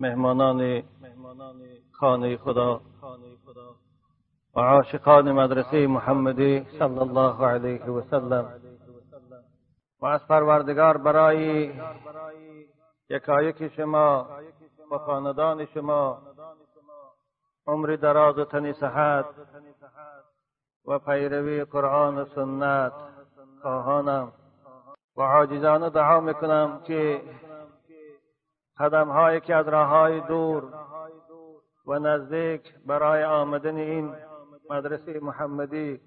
مهمانان خانه خدا و عاشقان مدرسه محمدی صلی الله علیه و سلم. و از پروردگار برای یکایک شما و خاندان شما عمر دراز و تنی صحت و پیروی قرآن و سنت خواهانم و عاجزانه دعا می‌کنم که قدم هایی که از راه های دور و نزدیک برای آمدن این مدرسه محمدی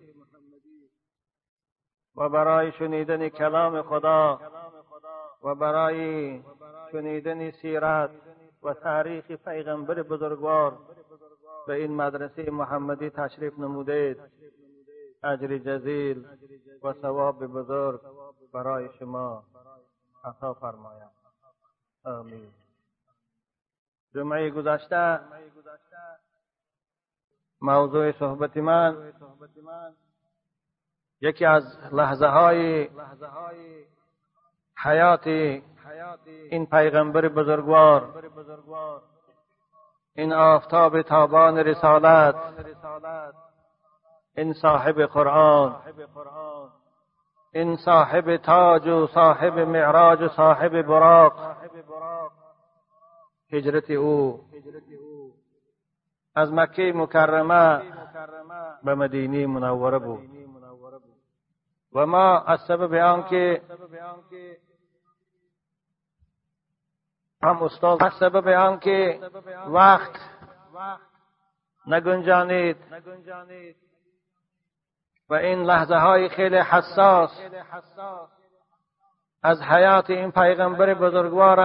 و برای شنیدن کلام خدا و برای شنیدن سیرت و تاریخ پیغمبر بزرگوار به این مدرسه محمدی تشریف نمودید اجر جزیل و ثواب بزرگ برای شما عطا فرماید آمین. جمعه گذشته موضوع صحبت من یکی از لحظه های حیات این پیغمبر بزرگوار این آفتاب تابان رسالت این صاحب قرآن این صاحب تاج و صاحب معراج و صاحب براق هجرت او. از مکه مکرمه به مدینه منوره بود و ما از سبب آنکه هم استاد از سبب آنکه وقت نگنجانید. و این لحظه های خیلی حساس از حیات این پیغمبر بزرگوار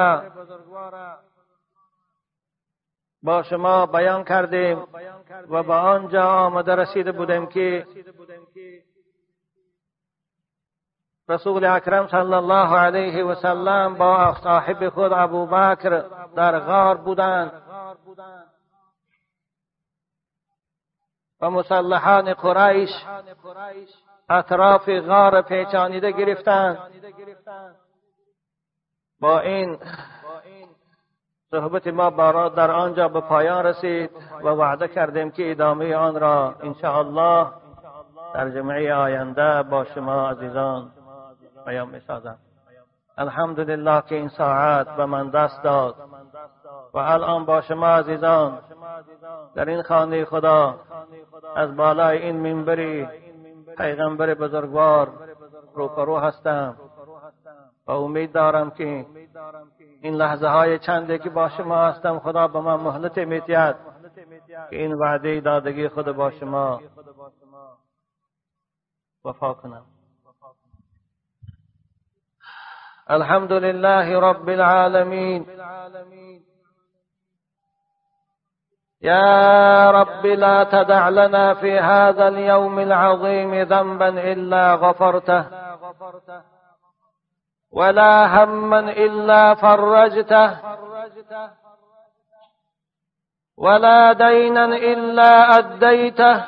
با شما بیان کردیم و به آنجا آمده رسیده بودیم که رسول اکرم صلی الله علیه و سلم با صاحب خود ابوبکر در غار بودند. و مسلحان قریش اطراف غار پیچانیده گرفتند. با این صحبت ما بارا در آنجا به پایان رسید و وعده کردیم که ادامه آن را الله در جمعه آینده با شما عزیزان بیان می سازم الحمدلله که این ساعت به من دست داد و الان با شما عزیزان در این خانه خدا از بالای این منبری پیغمبر بزرگوار روپرو هستم و امید دارم که این لحظه های چنده که با شما هستم خدا به من مهلت میتید که این وعده دادگی خود با شما وفا کنم. الحمد لله رب العالمين يا رب لا تدع لنا في هذا اليوم العظيم ذنبا إلا غفرته. ولا هما إلا فرجته. ولا دينا إلا أديته.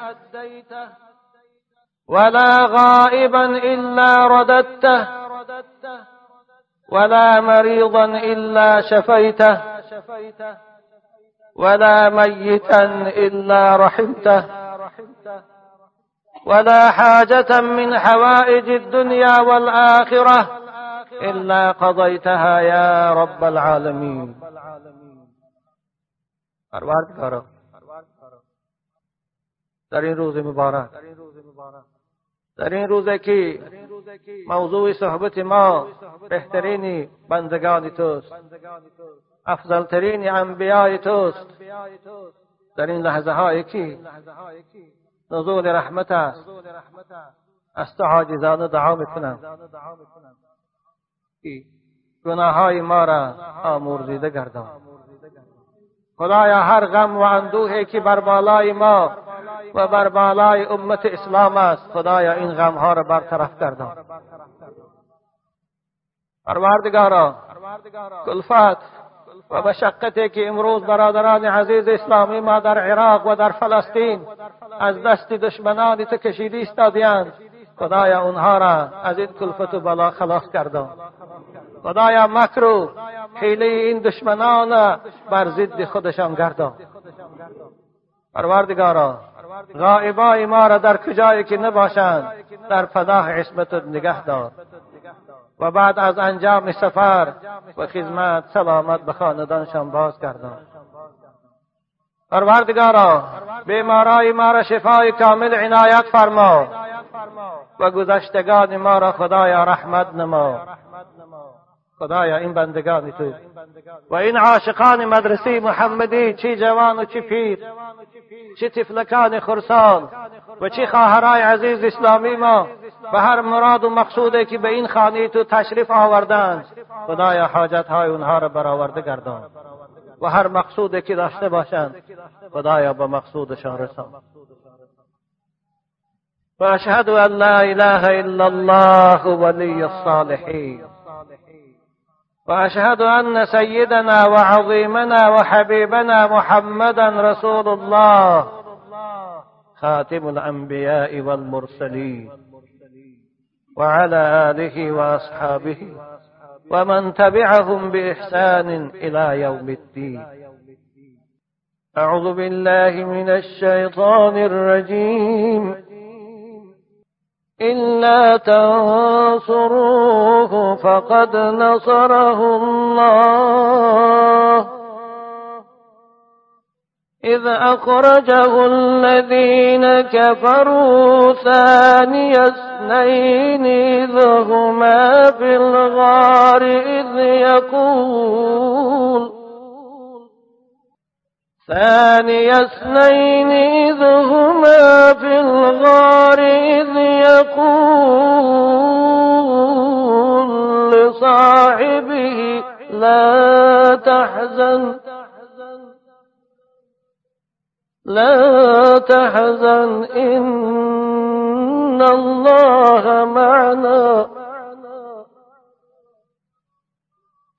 ولا غائبا إلا رددته. ولا مريضا إلا شفيته. ولا ميتا إلا رحمته. ولا حاجة من حوائج الدنيا والآخرة. إلا قضيتها يا رب العالمين. پروردگارا در این روز مبارک در این روزه که موضوع صحبت ما بهترین بندگان توست افضلترین انبیای توست. در این لحظه هایی که نزول رحمت است. از تو عاجزانه دعا میکنم. گناه های ما را آمرزیده گردان. خدایا هر غم و اندوهی که بر بالای ما و بر بالای امت اسلام است خدایا این غم ها را برطرف گردان. پروردگارا کلفت و مشقتی که امروز برادران عزیز اسلامی ما در عراق و در فلسطین از دست دشمنان تو کشیده استادیند خدایا اونها را از این کلفت و بلا خلاص کردان خدایا مکر و حیله این دشمنان بر ضد خودشان گردان. پروردگارا غائبای ما را در کجایی که نباشند در پناه عصمت نگه دار و بعد از انجام سفر و خدمت سلامت به خاندانشان باز کردن پروردگارا بیمارای ما را شفای کامل عنایت فرما. و گذشتگان ما را خدایا رحمت نما. خدایا این بندگان تو. و این عاشقان مدرسه محمدی چی جوان و چی پیر چی تفلکان خرسان و چی خواهرای عزیز اسلامی ما به هر مراد و مقصودی که به این خانه تو تشریف آوردند خدایا حاجت های اونها را برآورده گردان. و هر مقصودی که داشته باشند خدایا به مقصودشان رسان. وأشهد أن لا إله إلا الله ولي الصالحين. وأشهد أن سيدنا وعظيمنا وحبيبنا محمدا رسول الله. خاتم الأنبياء والمرسلين. وعلى آله وأصحابه ومن تبعهم بإحسان إلى يوم الدين. أعوذ بالله من الشيطان الرجيم. إلا تنصروه فقد نصره الله إذ أخرجه الذين كفروا ثاني اثنين إذ هما في الغار إذ يقول ثاني اثنين إذ هما في الغار إذ يقول لصاحبه لا تحزن لا تحزن إن الله معنا.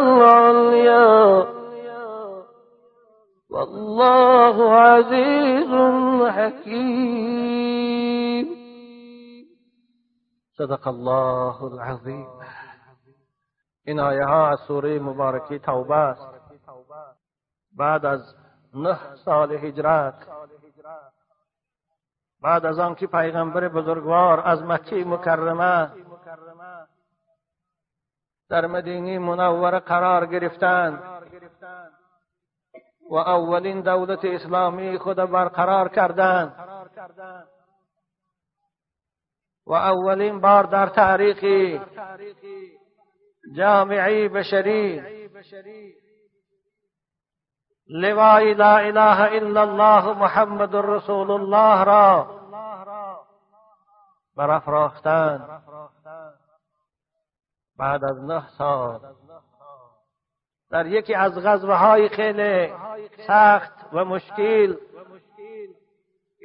العليا. والله عزيز حكيم. صدق الله العظيم. این آیه ها از سورة مبارکی توبة. است بعد از نه سال هجرت. بعد از آنکه پیغمبر بزرگوار از مکه مکرمه در مدینه منوره قرار گرفتند و اولین دولت اسلامی خود برقرار کردند و اولین بار در تاریخ جامعی بشری لوای لا اله الا الله محمد رسول الله را برافراختند. بعد از نه سال. در یکی از غزوه های خیلی سخت و مشکل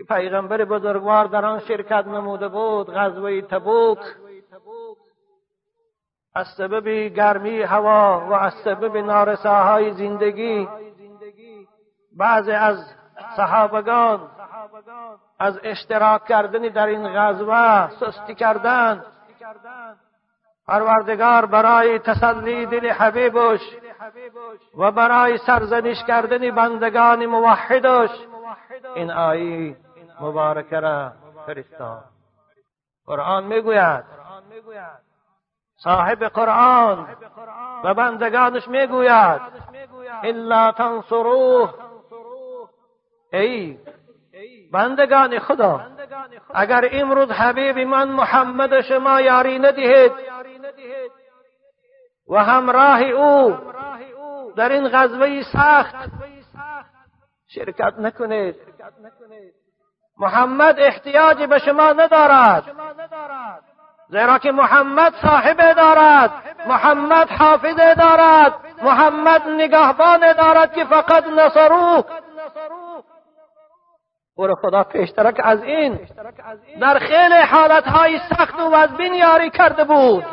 پیغمبر بزرگوار در آن شرکت نموده بود غزوه تبوک. از سبب گرمی هوا و از سبب نارساهای زندگی بعضی از صحابگان از اشتراک کردن در این غزوه سستی کردند. پروردگار برای تسلی دل حبیبش و برای سرزنش کردن بندگان موحدش این آیه مبارکه را فرستاد. قرآن می‌گوید صاحب قرآن و بندگانش می‌گوید الا تنصروه. ای بندگان خدا اگر امروز حبیب من محمد شما یاری ندهید و همراه او در این غزوه سخت. شرکت نکنید. محمد احتیاج به شما ندارد. زیرا که محمد صاحب دارد. محمد حافظ دارد. محمد نگهبان دارد که فقط نصروه او خدا پیشترک از این. در خیلی حالتهای سخت و وزبین یاری کرده بود.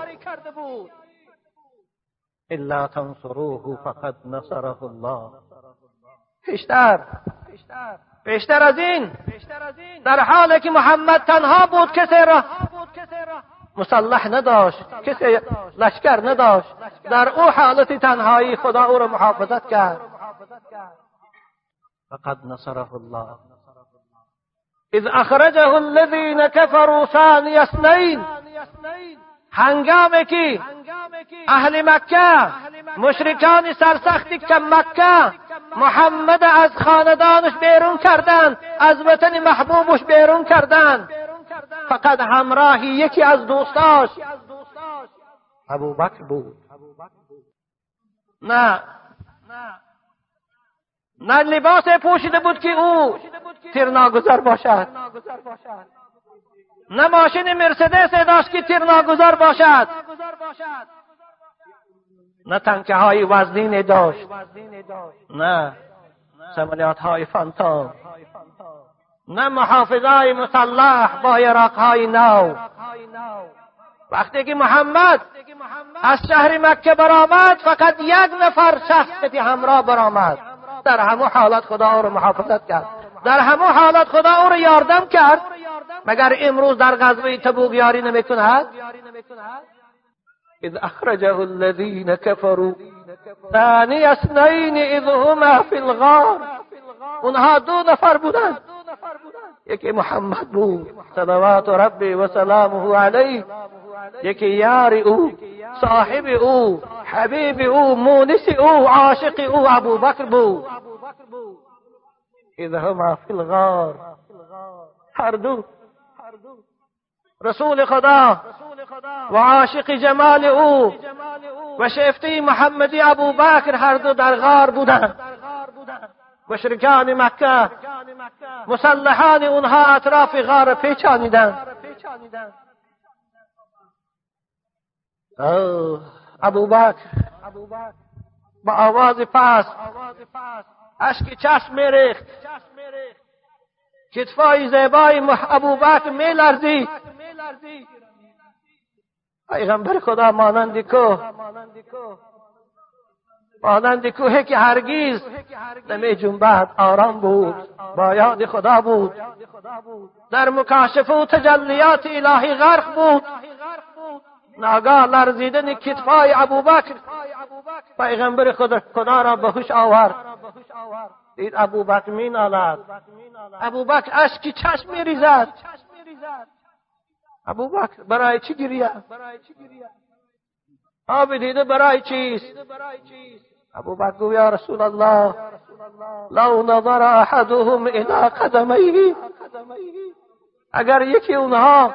إلا تنصروه فقد نصره الله. پیشتر. پیشتر از این. در حالی که محمد تنها بود کسی را. مسلح نداشت کسی لشکر نداشت. در أو حالت تنهایی خدا أو را محافظت کرد. فقد نصره الله. اذ اخرجه الذين كفروا ثاني اثنين هنگامی که اهل مکه مشرکان سرسختی که مکه محمد از خاندانش بیرون کردند از وطن محبوبش بیرون کردند. فقط همراهی یکی از دوستاش ابو بکر بود. نه. نه لباس پوشیده بود که او تیر باشد. نه ماشین مرسدس داشت که تیر ناگذار باشد نه تنکه های وزنین داشت نه سمالیات های فانتوم نه محافظای مسلح با یراق های نو وقتی که محمد از شهر مکه برآمد فقط یک نفر شخص همراه برآمد در همه حالت خدا او را محافظت کرد در همه حالت خدا او را یاردم کرد. مگر امروز در غزوه تبوک یاری نمی‌کند؟ اذ اخرجه الذين كفروا ثاني اثنين اذ هما في الغار. اونها دو نفر بودند. یکی محمد بود. صلوات ربی و سلامه علیه. یکی یار او صاحب او حبیب او مونس او عاشق او ابو بکر بود. إذا هما فی الغار. هر دو رسول خدا. و عاشق جمال أو. و محمدی ابو بکر هر دو در غار بودند مشرکان مکه. مسلحان اونها اطراف غار پیچانیدند ابو بکر. با آواز پس اشک چشم میریخت. کتفای زیبای ابو بکر میلرزید پیغمبر خدا مانند کوه مانند کوه که هرگیز نمی جنبد آرام بود با یاد خدا بود. در مکاشفه و تجلیات الهی غرق بود. ناگاه لرزیدن کتفای ابوبکر پیغمبر خدا, خدا را به هوش آورد. دید ابوبکر می نالد. ابوبکر اشکی چشم می ریزد ابوبکر برای چی گریه؟ آب دیده برای چیست؟ ابو بکر گو یا رسول الله لو نظر احدهم الى قدمیه اگر یکی اونها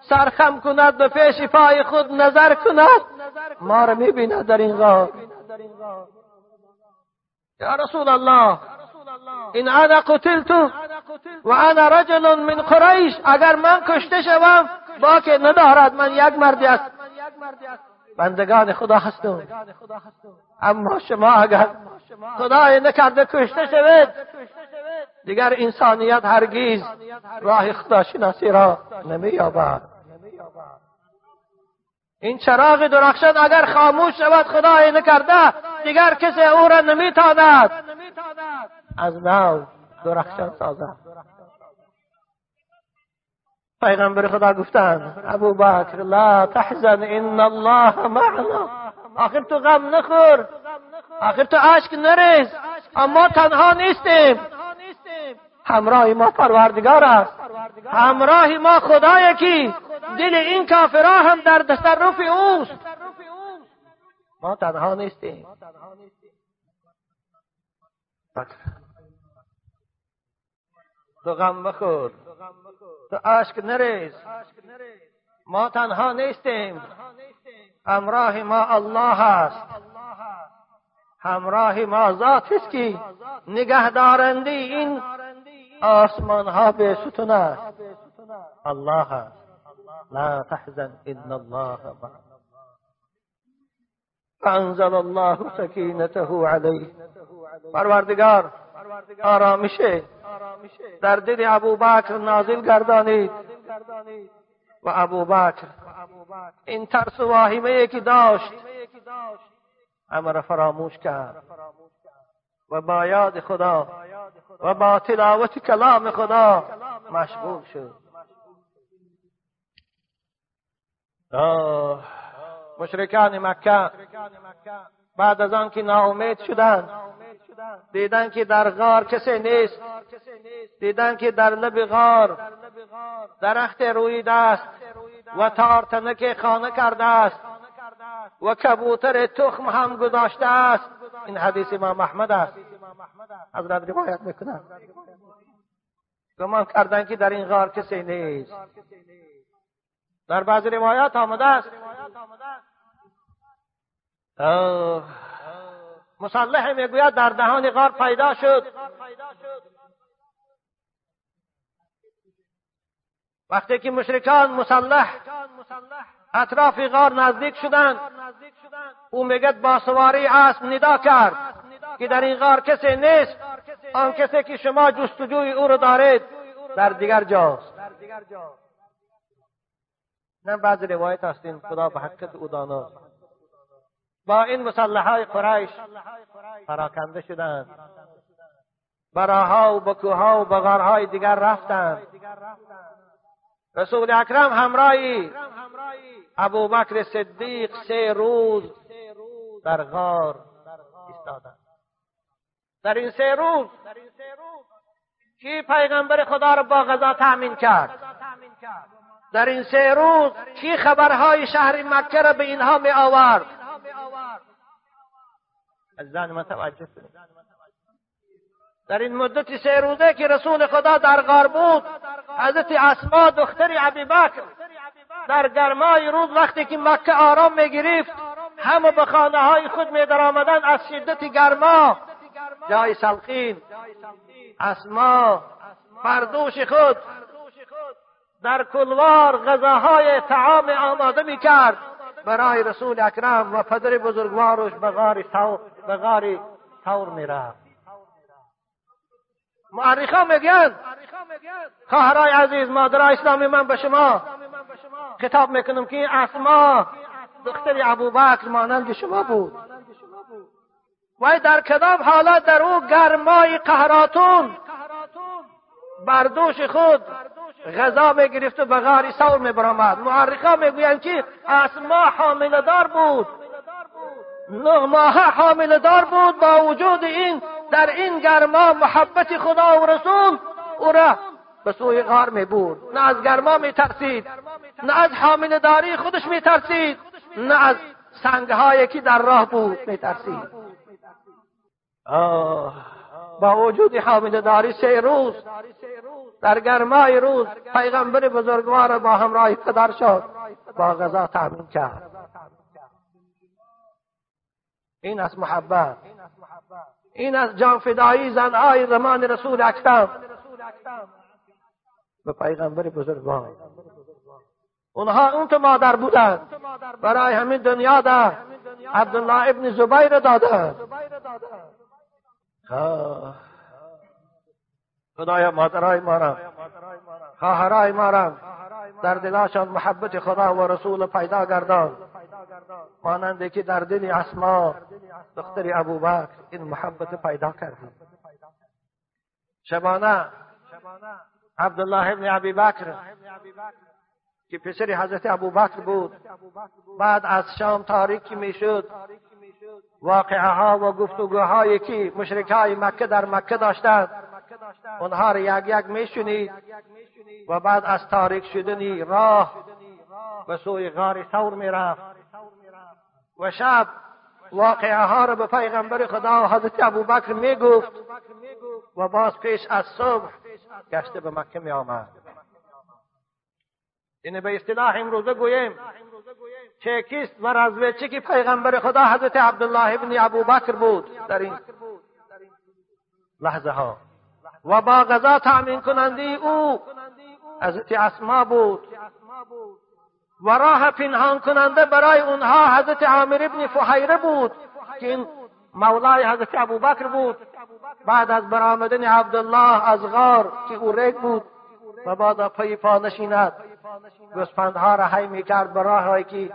سرخم کند به پیش پای خود نظر کند ما را می‌بیند در این غار. یا رسول الله این انا قتلت و انا رجل من قریش. اگر من کشته شوم با که ندارد من یک مردی است. بندگان خدا هستم. اما شما اگر خدای نکرده کشته شوید دیگر انسانیت هرگیز راه خداشناسی را نمییابد. این چراغ درخشان اگر خاموش شود خدای نکرده دیگر کسی او را نمیتاند از نو درخشان سازد. پیغمبر خدا گفتن ابو بکر لا تحزن ان الله معنا. آخر تو غم نخور. آخر تو عشق نریز. اما تنها نیستیم. همراه ما پروردگار است. همراه ما خدای کی؟ دل این کافرها هم در تصرف اوست. ما تنها نیستیم. تو غم مخور. تو عشق نریز. ما تنها نیستیم. همراه ما الله است. همراه ما ذات است که نگهدارنده این آسمان ها به ستون الله است. لا تحزن ان الله معنا فانزل الله سکینته علیه. پروردگار آرامشه. در دل ابوبکر نازل گردانید. و ابوبکر این ترس و واهمه که داشت امر فراموش کرد. و با یاد خدا و با تلاوت کلام خدا مشغول شد مشرکان مکه بعد از آنکه ناامید شدند دیدن که در غار کسی نیست دیدن که در لب غار درخت رویده است و تارتنک خانه کرده است و کبوتر تخم هم گذاشته است. این حدیث امام احمد است. حضرت روایت می‌کنن گمان کردن که در این غار کسی نیست. در بعض روایات آمده است. مسلح می‌گوید در دهان غار پیدا شد. وقتی که مشرکان مسلح اطراف غار نزدیک شدند. او میگد با سواری اسب ندا کرد که در این غار کسی نیست. آن کسی که شما جستجوی او رو دارید. در دیگر جاست نه بعض روایت هستین. خدا به حقیقت او داناست با این مسلح های قریش پراکنده شدند. براها و بکوها و بغارهای دیگر رفتند. رسول اکرم همراهی ابوبکر صدیق سه روز در غار ایستادند در این سه روز کی پیغمبر خدا را با غذا تأمین کرد؟ در این سه روز کی خبرهای شهر مکه را به اینها می آورد؟ از من توجه در این مدت سه روزه که رسول خدا در غار بود حضرت اسما دختر ابی بکر در گرمای روز وقتی که مکه آرام می گرفت همه به خانه های خود می آمدن از شدت گرما. جای سلقین اسما فردوش خود در کلوار غذاهای تعام آماده می کرد برای رسول اکرم و پدر بزرگوارش به غار تور می رفت معرخا میگن. خواهرای عزیز مادرای اسلامی من به شما خطاب می‌کنم که اسما دختر ابوبکر مانند شما بود. و در کدام حالت در او گرمای قهراتون. بر دوش خود غذا می‌گرفت و به غار سور میبرامد. معرخا می‌گویند که اسما حامله دار بود. نه ماه حامله بود. با وجود این در این گرما محبت خدا و رسول او را به سوی غار می بود نه از گرما می ترسید نه از حامل خودش می ترسید نه از سنگهایی که در راه بود می ترسید. با وجود حامل داری سه روز در گرمای روز پیغمبر بزرگوار با همراه پدر شد با غذا تامین کرد. این از محبت. این از جان فدایی زنهای زمان رسول اکرم. به پیغمبر بزرگوار اونها اون تو مادر بودند. برای همین دنیا ده عبدالله ابن زبیر دادند خدایا مادرای ما را. خواهرای ما را. در دلاشان محبت خدا و رسول پیدا گردان. ماننده که در دل اسما دختر ابوبکر این محبت پیدا کردیم شبانه عبدالله ابن ابی بکر که پسر حضرت ابوبکر بود. بعد از شام تاریکی می‌شد. واقعه ها و گفتگوهایی که مشرکای مکه در مکه داشتند. اونها را یک یک میشنید. و بعد از تاریک شدنی راه به سوی غار ثور می‌رفت. و شب واقعه ها را به پیغمبر خدا و حضرت ابوبکر می‌گفت و باز پیش از صبح گشته به مکه می آمد این به اصطلاح امروزه گوییم چکیست و رزویچی که پیغمبر خدا حضرت عبدالله ابن ابوبکر بود در این لحظه ها و با غذا تأمین کننده او حضرت اسما بود. و راه پنهان کننده برای اونها حضرت عامر ابن فحیره بود که این مولای حضرت ابوبکر بود. بعد از برآمدن عبدالله از غار که او ریگ بود و بعد پی پا نشیند. گسپندها را حی می‌کرد به راههایی که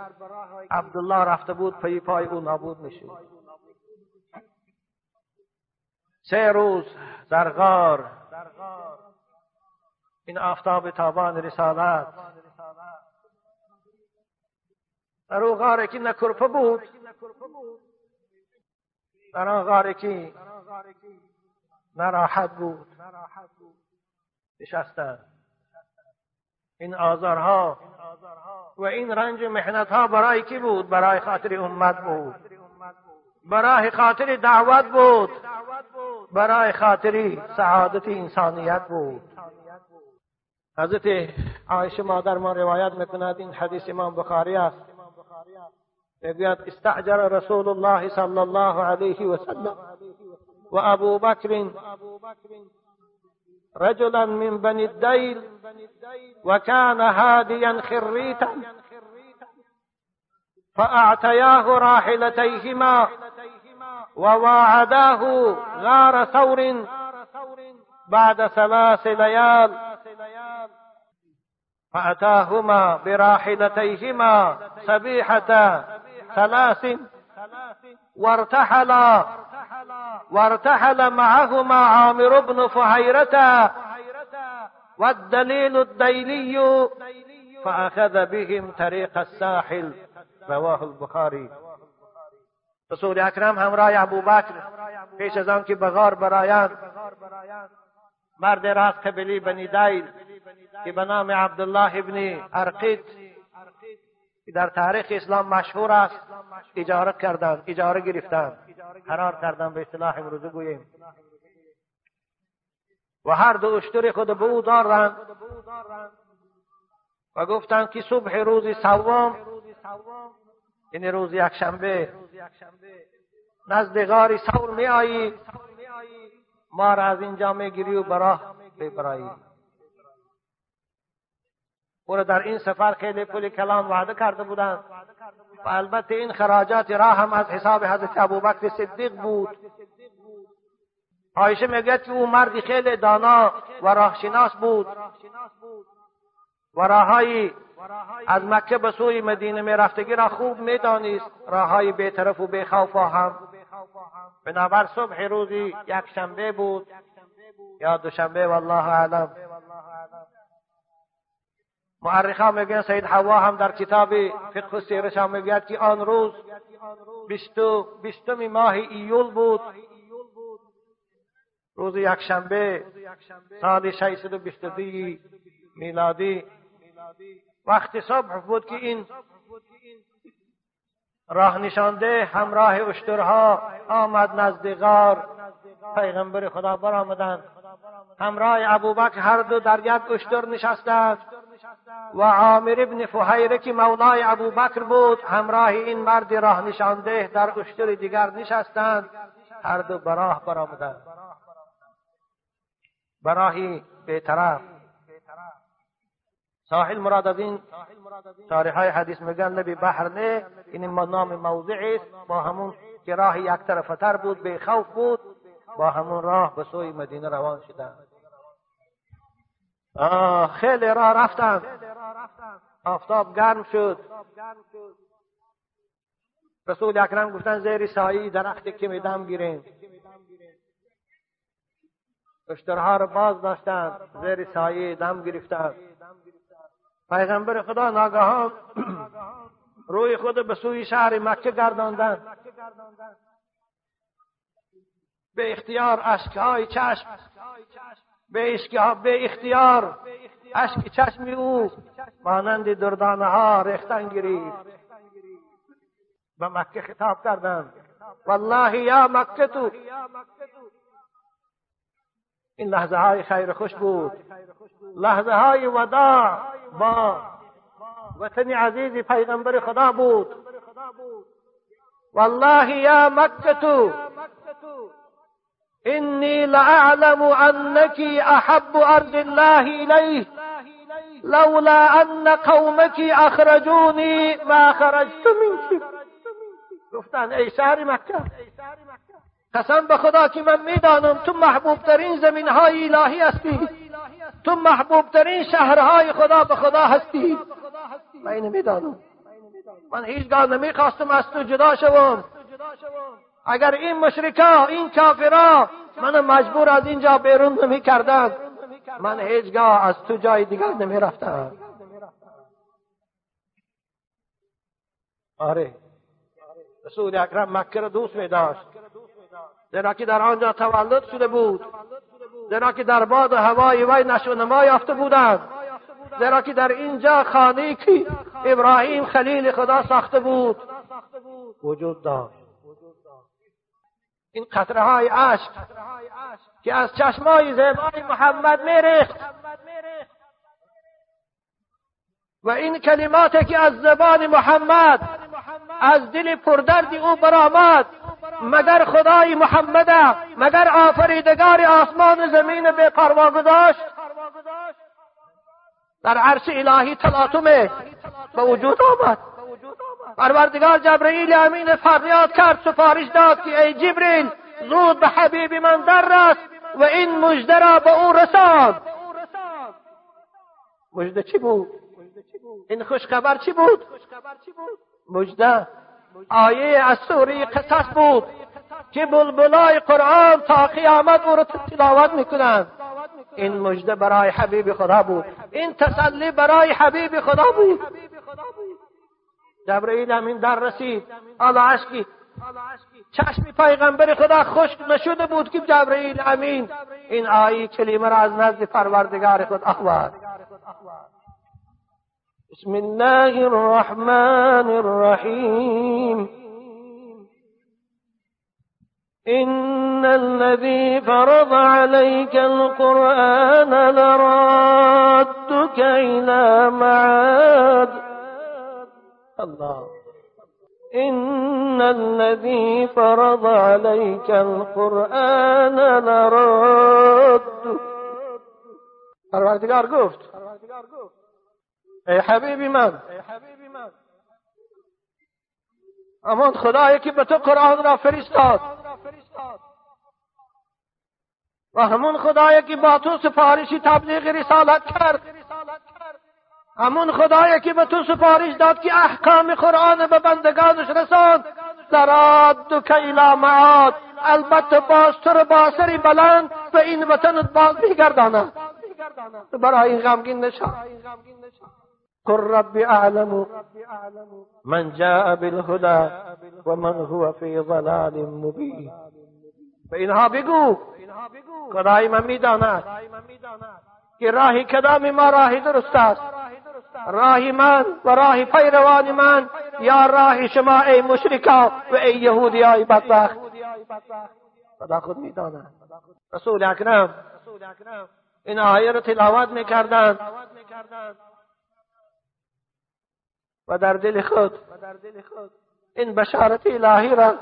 عبدالله رفته بود پی پای او نابود می‌شد سه روز در غار. این آفتاب تابان رسالت. در او غار که نکرپه بود. در آن غار که نراحت بود. نشستند این آزارها و این رنج محنت ها برای کی بود؟ برای خاطر امت بود. برای خاطر دعوت بود. برای خاطر سعادت انسانیت بود. حضرت عایشه مادر ما روایت می‌کند این حدیث امام بخاری است. استعجر رسول الله صلی الله علیه و سلم و ابو بکر رجلا من بني الديل وكان هاديا خريتا فأعتياه راحلتيهما وواعداه غار ثور بعد ثلاث ليال فأتاهما براحلتيهما سبيحة ثلاث وارتحلا وارتحل معهما عامر بن فهيرة والدليل الديلي فأخذ بهم طريق الساحل رواه البخاري. رسول اکرم همراه ابو بکر پیش از آن که بغار برایند مرد راست قبلی بنی دایل که به نام عبدالله ابن ارقید که در تاریخ اسلام مشهور است اجاره کردند اجاره گرفتند قرار کردن به اصطلاح امروزه گوییم و هر دو اشتر خود به او دارند و گفتند که صبح روز سوم این روز یکشنبه نزد غار سور می آیی ما را از اینجا می گیری و براه ببرایی. او در این سفر خیلی پول کلان وعده کرده بودند و البته این خراجات راه هم از حساب حضرت ابوبکر صدیق بود. عایشه می‌گوید که او مردی خیلی دانا و راهشناس بود. و راههایی از مکه به سوی مدینه می رفتگی را خوب می‌دانست. راههای بیطرف و بیخوف هم. بنابر صبح روزی یک شنبه بود. یا دوشنبه والله اعلم. ها میگن سید حوا هم در کتاب فقه سیرش هم می‌گوید که آن روز بیستم ماه ایول بود روز یکشنبه سال 622 میلادی وقتی صبح بود که این راه نشانده همراه اشترها آمد نزد غار پیغمبر خدا برآمدند همراه ابوبکر هر دو در یک اشتر نشستند و عامر ابن فهیره که مولای ابو بکر بود همراه این مرد راه نشانده در اشتر دیگر نشستند. هر دو براه برآمدند. براهی بیطرف ساحل مراد از این تاریخ های حدیث میگن لبی بحر نه این نام موضعی است. با همون که راه یک طرفتر بود به خوف بود با همون راه به سوی مدینه روان شدند. خیلی راه رفتند آفتاب گرم شد. رسول اکرم گفتن زیر سایی درخت که میدم گیریم. اشترها رو باز داشتند زیر سایه دم گرفتند پیغمبر خدا ناگهان روی خود به سوی شهر مکه گرداندند به اختیار اشکهای چشم. به, اختیار. اشک چشم او مانند دردانه ها ریختن گرفت به مکه خطاب کردند. والله یا مکه تو. این لحظه های خیر خوش بود. لحظه های وداع با وطن عزیز پیغمبر خدا بود. والله یا مکه تو. إني لأعلم أنك أحب أرض الله إليه لولا أن قومك اخرجونی ما خرجت منك. گفتن ای شهر مکه قسم به خدا که من میدانم تو محبوب ترین زمین های الهی هستی. تو محبوب ترین شهرهای خدا به خدا هستی. من اینو میدانم. من هیچگاه نمیخواستم از تو جدا شوم. اگر این مشرکا این کافرا من مجبور از اینجا بیرون نمی کردن من هیچگاه از تو جای دیگر نمی رفتم آره. رسول اکرم مکه را دوست می داشت زیرا که در آنجا تولد شده بود. زیرا که در باد و هوای وی نشو نما یافته بودند. زیرا که در اینجا خانه که ابراهیم خلیل خدا ساخته بود. وجود داشت. این قطره های عشق که از چشمای زیبای محمد میریخت. و این کلماتی که از زبان محمد از دل پردرد او برآمد مگر خدای محمد مگر آفریدگار آسمان زمین به پروا گذاشت؟ در عرش الهی تلاطم به وجود آمد. پروردگار جبرئیل امین فریاد کرد سفارش داد که ای جبریل زود به حبیب من در رس و این مژده را به او رساند مژده چی بود؟ این خوشخبر چی بود؟ مژده آیه از سوره قصص بود که بلبلای قرآن تا قیامت او را تلاوت می‌کنند. این مژده برای حبیب خدا بود. این تسلی برای حبیب خدا بود. جبرئیل همین در رسید. حالا عشقی. چشم پیغمبر خدا خشک نشده بود که جبرئیل امین این آیی کلمه را از نزد پروردگار خود اخواد بسم الله الرحمن الرحیم. إن الذي فرض عليك القرآن لرادك إلى معاد. الله. إن الذي فرض عليك القرآن لراد پروردگار گفت. ای حبیبی من. أمان خدایی که به تو قرآن را فرستاد. و همون خدایی که با تو سفارشی تبلیغ رسالت کرد. همون خدایی که به تو سفارش داد که احکام قرآن به بندگانش رساند لراد که الى معاد. البته باز تو رو بلند به این وطنت باز میگرداند برای این غمگین نشان. قل رب اعلم. من جاء بالهدى ومن هو في ضلال مبين به بگو. خدای من می‌داند که راهی کدام ما راهی درست است. راهی من و راه پیروان من. یا راه شما ای مشرکا و ای یهودی های بدبخت. خدا خود می‌داند رسول اکرم. این آیه رو تلاوت می‌کردند و در دل خود. این بشارت الهی را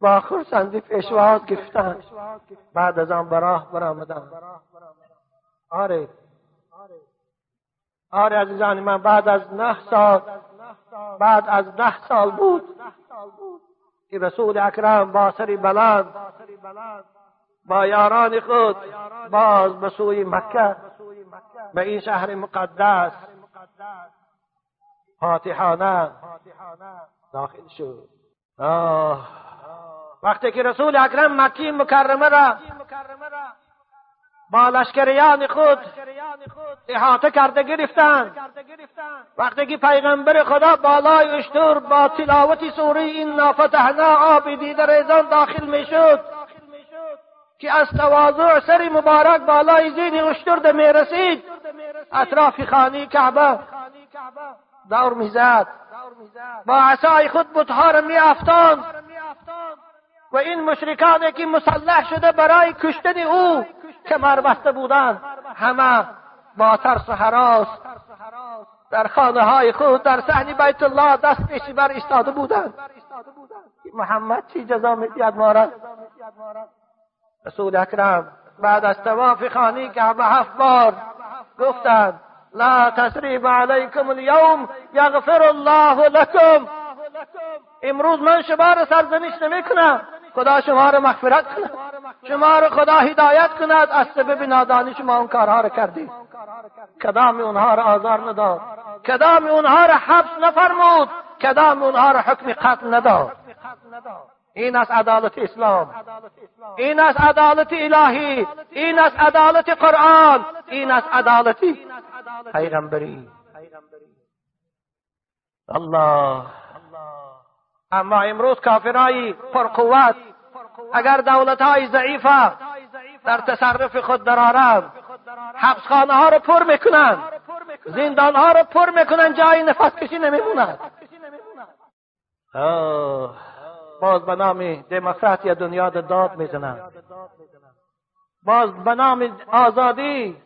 با خرسندی پیشواز گفتند بعد از آن براه برآمدند آره. آره عزیزان من بعد از نه سال بعد از ده سال بود که رسول اکرم با سری بلند با یاران خود باز به سوی مکه به این شهر مقدس فاتحانه داخل شد. آه. وقتی که رسول اکرم مکی مکرمه را با لشکریان خود احاطه کرده گرفتند وقتی که پیغمبر خدا بالای اشتر با تلاوت سوره این نافتحنا آب دیده ریزان داخل می‌شد که از تواضع سری مبارک بالای زین اشتر می رسید. اطراف خانی کعبه دور می‌زد با عصای خود بتها را می افتان و این مشرکانی که مسلح شده برای کشتن او کمر بسته بودند همه با ترس و حراس در خانه های خود در صحن بیت الله دست پیشی بر ایستاده بودند. محمد چی جزا می‌دید ما رسول اکرم بعد از تواف خانه کعبه هفت بار گفتند لا تسریب علیکم اليوم یغفر الله لكم امروز من شما را سرزنش نمی کنم خدا شما را مغفرت کند. شما را خدا هدایت کند از سبب نادانی شما اون کارها را کردید کدام اونها را آزار نداد؟ کدام اونها را حبس نفرمود؟ کدام اونها را حکم قتل نداد؟ این از عدالت اسلام. این از عدالت الهی. این از عدالت قرآن. این از عدالت پیغمبری. الله. اما امروز کافرای پرقوت اگر دولت های ضعیفه در تصرف خود درارند حبسخانه ها رو پر می‌کنند زندان ها رو پر می‌کنند جای نفس کشی نمیموند باز به نام دموکراتی دنیا داد می‌زنند. باز به نام آزادی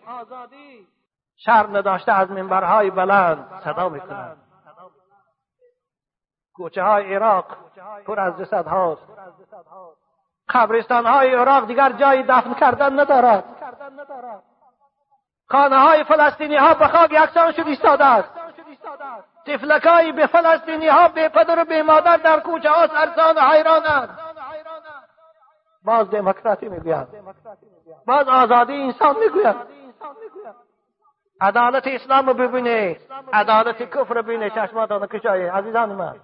شر نداشته از منبرهای بلند صدا می‌کنند. کوچه های عراق پر از جسد هاست قبرستان های عراق دیگر جای دفن کردن ندارد. خانه های فلسطینی ها به خاک یکسان شد ایستاده است. تفلکایی به فلسطینی ها به پدر و به مادر در کوچه ها سرسان و حیرانند. باز دموکراتی می‌گویند باز آزادی انسان می‌گویند عدالت اسلام رو ببینه عدالت کفر ببینه چشماتان کشایه عزیزان من.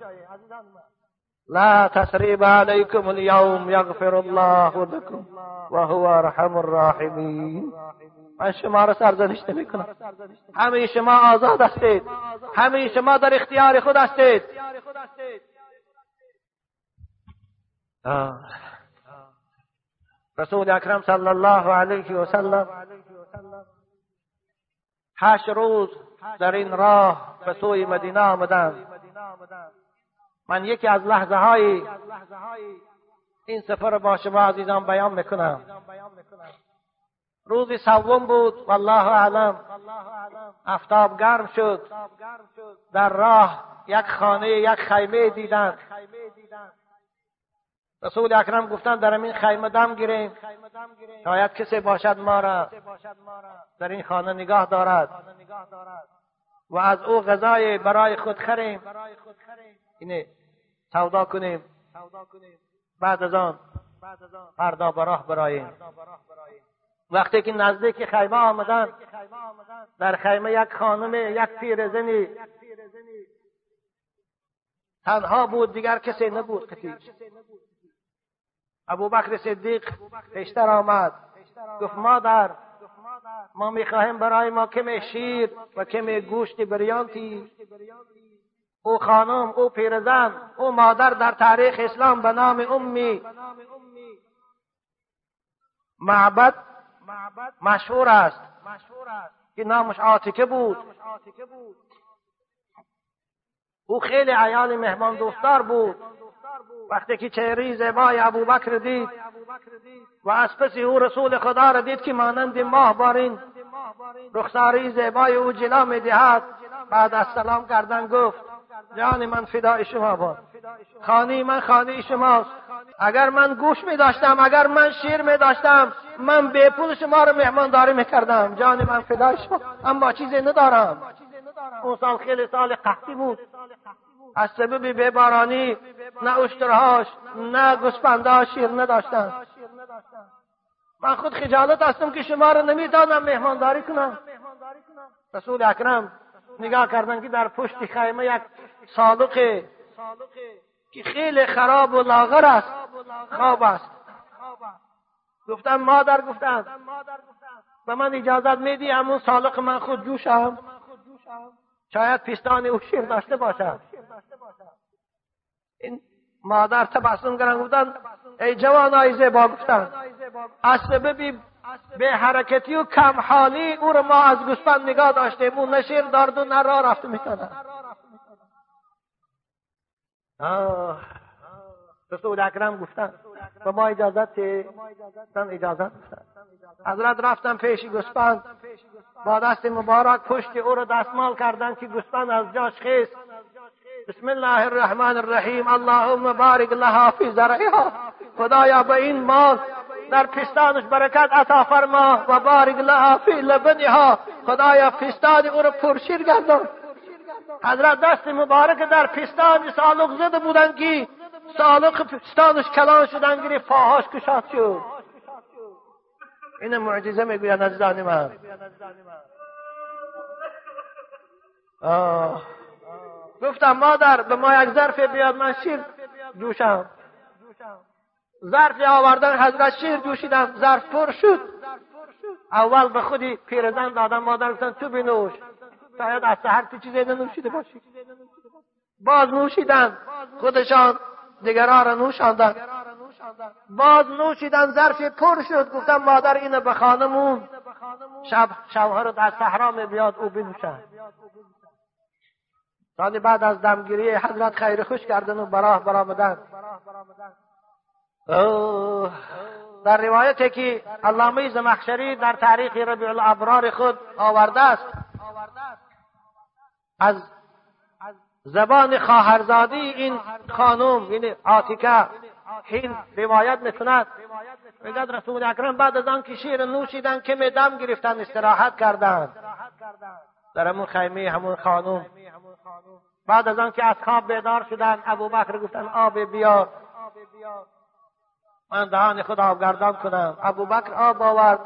لا تسریب علیکم اليوم یغفر الله لكم و هو أرحم الراحمین من شما را سرزنش نمی کنم همه شما آزاد هستید. همه شما در اختیار خود هستید. رسول اکرم صلی الله علیه و سلم هشت روز در این راه به سوی مدینه آمدند. من یکی از لحظه های این سفر با شما عزیزان بیان می‌کنم. روز سوم بود والله اعلم. افتاب گرم شد. در راه یک خانه یک خیمه دیدند رسول اکرم گفتن در این خیمه دم گیریم. شاید کسی باشد ما را در این خانه نگاه دارد. و از او غذای برای خود خریم. اینه سودا کنیم. بعد از آن فردا براه براییم. وقتی که نزدیک خیمه آمدن در خیمه یک خانم یک پیرزنی. تنها بود دیگر کسی نبود قتیج ابو بکر صدیق پیشتر آمد. گفت مادر ما می‌خواهیم برای ما کم شیر و کم گوشت بریانتی. او خانم او پیرزن او مادر در تاریخ اسلام به نام امی. معبد مشهور است. که نامش عاتکه بود. او خیلی عیال مهمان دوستدار بود. وقتی که چهره زیبای ابوبکر دید و از پس او رسول خدا را دید که مانند ماه بارین رخساری زیبای او جلا می‌دهد بعد از سلام کردن گفت جان من فدای شما باد خانه من خانه شماست. اگر من گوش می داشتم اگر من شیر می داشتم من به پول شما رو مهمانداری می کردم. جان من فدای شما. اما چیزی ندارم. اون سال خیلی سال قحطی بود. از سبب ببارانی نه اشترهاش نه گسپنده شیر نداشتن من خود خجالت هستم که شما رو نمی‌دانم مهمانداری کنم. رسول اکرم نگاه کردن که در پشت خیمه یک صادق که خیلی خراب و لاغر است. خواب است. گفتم مادر گفتم. به من اجازت میدی همون سالق من خود جوشم؟ شاید پیستان او شیر داشته باشد این مادر تبسم کردن گفتن ای جوان های زیبا گفتن از سبب به حرکتی و کم حالی او رو ما از گوسفند نگاه داشتیم اون نشیر دارد و نه راه رفته می‌کنن رسول اکرم گفتن به ما اجازت گفتن اجازت حضرت رفتن پیش گوسفند با دست مبارک پشت او رو دستمال کردن که گوسفند از جاش خیست. بسم الله الرحمن الرحیم اللهم بارک لها فی زرعها خدایا به این مال در پستانش برکت عطا فرما و بارک لها فی لبنها خدایا پستان او رو پرشیر گردان. حضرت دست مبارک در پستان سالق زده بودن که سالق پستانش کلان شدن گیری پاهاش کشاد شد. این معجزه می‌گوید عزیزان من. گفتم مادر به ما یک ظرف بیاد من شیر جوشم. ظرف آوردن حضرت شیر جوشیدم ظرف پر شد. اول به خودی پیرزن دادم مادر گفتن تو بنوش. شاید از سهر تو چیزی نوشیده باشی. باز نوشیدن خودشان دیگران را نوشاندن. باز نوشیدن ظرف پر شد گفتم مادر اینو به خانمون. شب شوهر در صحرا بیاد او بنوشن ثانی بعد از دمگیری حضرت خیر خوش کردن و براه برآمدن. در روایتی که علامه زمخشری در تاریخ ربیع الابرار خود آورده است. از زبان خواهرزادی این خانم یعنی عاتکه هین روایت می‌کند میگد رسول اکرم بعد از آن که شیر نوشیدن که دم گرفتن استراحت کردند در همون خیمه همون خانم. بعد از آن که از خواب بیدار شدن ابو بکر گفتن آب بیار. من دهان خدا آبگردان کنم. ابو بکر آب آورد.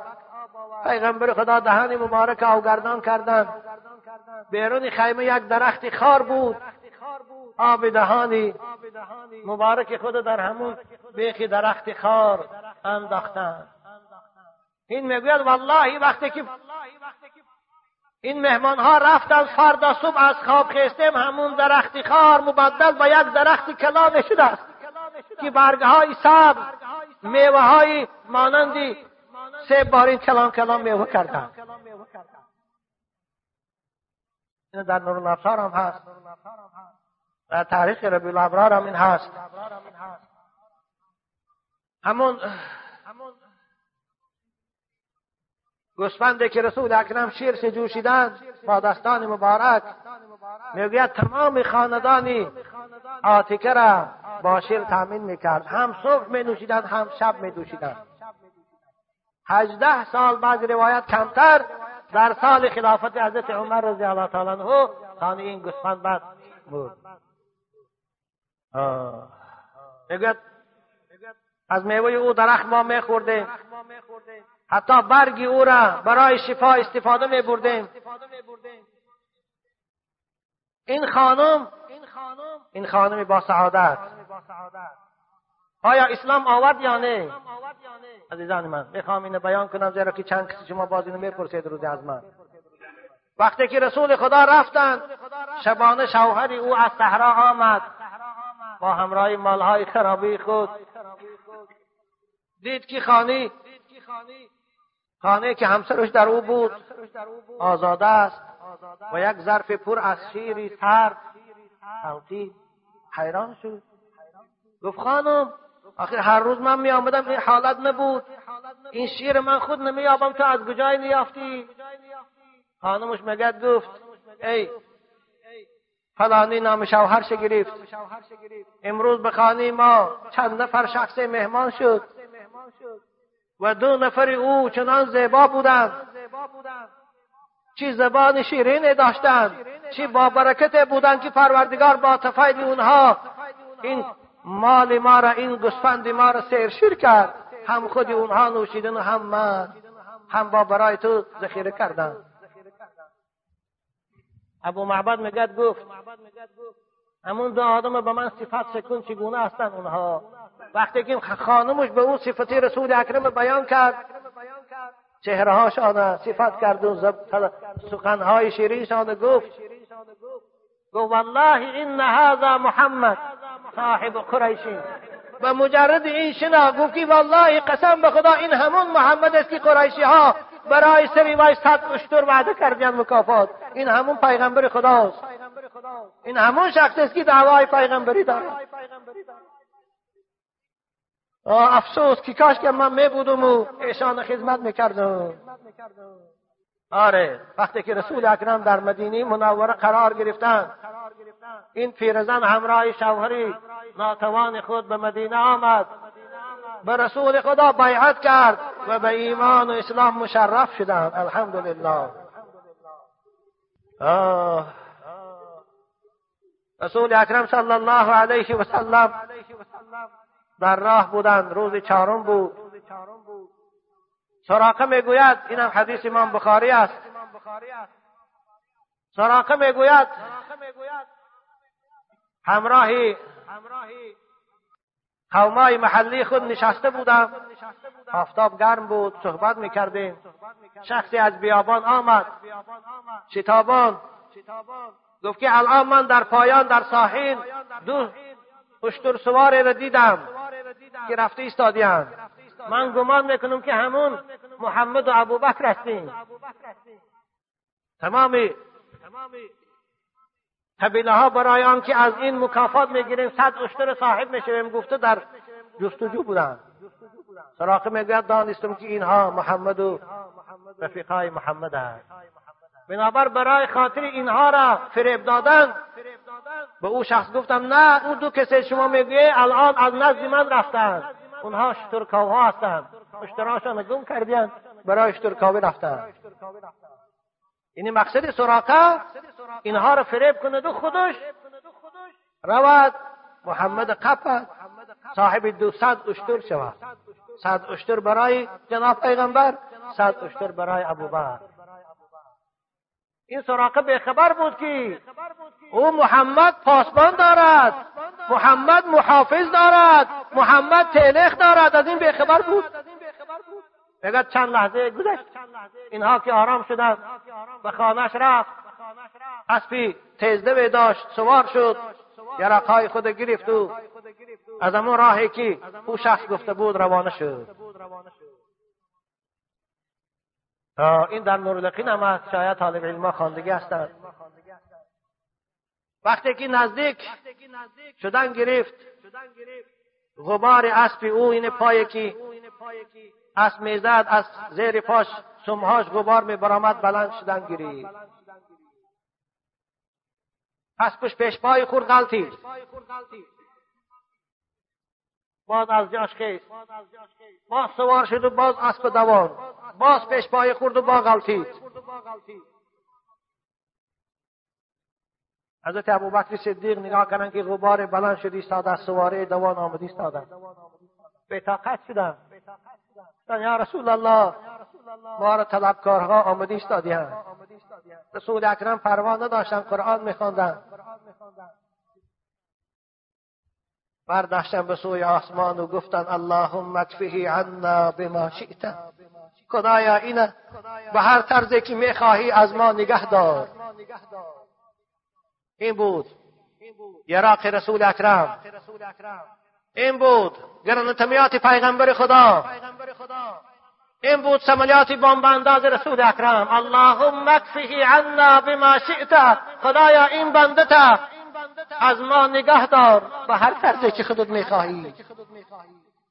پیغمبر خدا دهان مبارک آبگردان کردن. بیرون خیمه یک درخت خار بود. آب دهانی مبارک خود در همون بیخ درخت خار انداختن. این می‌گوید والله وقتی که این مهمان ها رفتن فردا صبح از خواب خیستیم همون درخت خار مبدل با یک درخت کلانه شده است که برگه های سبز میوه های مانندی سه بارین کلام کلام میوه کردن. این در نور الابصار هم هست. در تاریخ ربی الابرار هم این هست. همون گوسفندی که رسول اکرم شیر جوشیدن با دستان مبارک می‌گوید تمام خاندانی آتیکه را با شیر تامین می‌کرد. هم صبح می نوشیدن هم شب می دوشیدن هجده سال بعد روایت کمتر در سال خلافت حضرت عمر رضی الله تعالی عنه خانه این گوسفند بعد بود می‌گوید از میوه او درخت ما میخوردیم. حتی برگی او را برای شفا استفاده می بردیم این خانم این خانم با سعادت. آیا اسلام آورد یا نه؟ عزیزان من می‌خوام اینو بیان کنم زیرا که چند کسی شما باز اینو می‌پرسید روزی از من. وقتی که رسول خدا رفتند شبانه شوهری او از صحرا آمد. با همراه مالهای خرابی خود. دید که خانی؟ خانه که همسرش در او بود. آزاده است. و یک ظرف پر از شیری سرد حیران شد. گفت خانم آخر هر روز من می آمدم این حالت نبود. این شیر من خود نمی آبم تو از کجای نیافتی خانمش مگد گفت ای فلانی نام شوهرش گرفت. امروز به خانه ما چند نفر شخص مهمان شد و دو نفر او چنان زیبا بودند. چی زبان شیرین داشتند چی با برکت بودند که پروردگار با تفایل اونها این مال ما را این گسفند ما را سیرشیر کرد. هم خود اونها نوشیدن هم من هم با برای تو ذخیره کردن. ابو معبد مگد گفت همون دو آدم به من صفت سکون چگونه هستن اونها؟ وقتی که خانمش به او صفتی رسول اکرم بیان کرد چهره هاشان صفت کرد و سخنهای شیرینشان گفت گفت والله این هذا محمد. صاحب قریشی. و مجرد این شنا گفت که والله قسم به خدا این همون محمد است که قریشی ها برای سری وای صد اشتر وعده کردن مکافات. این همون پیغمبر خداست. این همون شخص است که دعوای پیغمبری داره. افسوس که کاش که من می بودم و ایشان خدمت می‌کردم. آره وقتی که رسول اکرم در مدینه منوره قرار گرفتن. این پیرزن همراه شوهری ناتوان خود به مدینه آمد. به رسول خدا بیعت کرد و به ایمان و اسلام مشرف شدند. الحمدلله. رسول اکرم صلی الله علیه و سلم در راه بودند. روز چهارم بود. سراقه می‌گوید اینم حدیث امام بخاری است. سراقه می‌گوید همراهی قومای محلی خود نشسته بودم. آفتاب گرم بود صحبت می‌کردیم. شخصی از بیابان آمد. شتابان. گفت که الان من در پایان در ساحل دو اشتر سواری را دیدم که رفته ایستادیان من گمان می‌کنم که همون محمد و ابوبکر هستیم. تمامی قبیله ها برای آنکه از این مکافات می‌گیریم صد اشتر صاحب می‌شویم گفته در جستجو بودن سراقه می‌گوید دانستم که اینها محمد و رفیقای محمد است بنابر برای خاطر اینها را فریب دادن به او شخص گفتم نه اون دو کسی شما می‌گویه الان از نزد من رفتند اونها شترکاوها هستند. اشتراشان گم کردیند برای شترکاوی رفتند یعنی مقصد سراقه اینها را فریب کند و خودش. رود محمد قپت صاحب دوصد اشتر شود. صد اشتر برای جناب پیغمبر صد اشتر برای ابوبکر. این سراقه به خبر بود که او محمد پاسبان دارد. محمد محافظ دارد. محمد تلخ دارد. از این به خبر بود. اگر چند لحظه گذشت. اینها که آرام شدند. به خانهش رفت. اسبی تیزده داشت. سوار شد. یرقهای خود گرفت و از همون راهی که او شخص گفته بود روانه شد. این در نورالقین هم شاید طالب علما خواندگی هستند. وقتی که نزدیک شدن گرفت غبار اسب او این پای که اسب می‌زد از زیر پاش سمهاش غبار می برآمد بلند شدن گرفت. اسبش پیش پای خورد غلطید باز از جاش خیست باز سوار شد و باز اسب دوان. باز پیش پای خورد و با غلطید حضرت ابوبکر صدیق نگاه کردن که غبار بلند شد ایستاد از سواره دوان آمد ایستادن به طاقت شدن. یا رسول الله ما را طلبکارها آمده ایستادیان رسول اکرم پروا نداشتن قرآن میخواندن. برداشتن به سوی آسمان و گفتن اللهم اکفه عنا بما شئت. خدایا اینه. به هر طرزی که می‌خواهی از ما نگه دار. این بود. یراق رسول اکرم. این بود. گرانتمیات پیغمبر خدا. این بود سملیات بامبانداز رسول اکرم. اللهم اکفه عنا بما شئت. خدایا این بندتا از ما نگه دار. به هر طرزی که خودت می‌خواهی.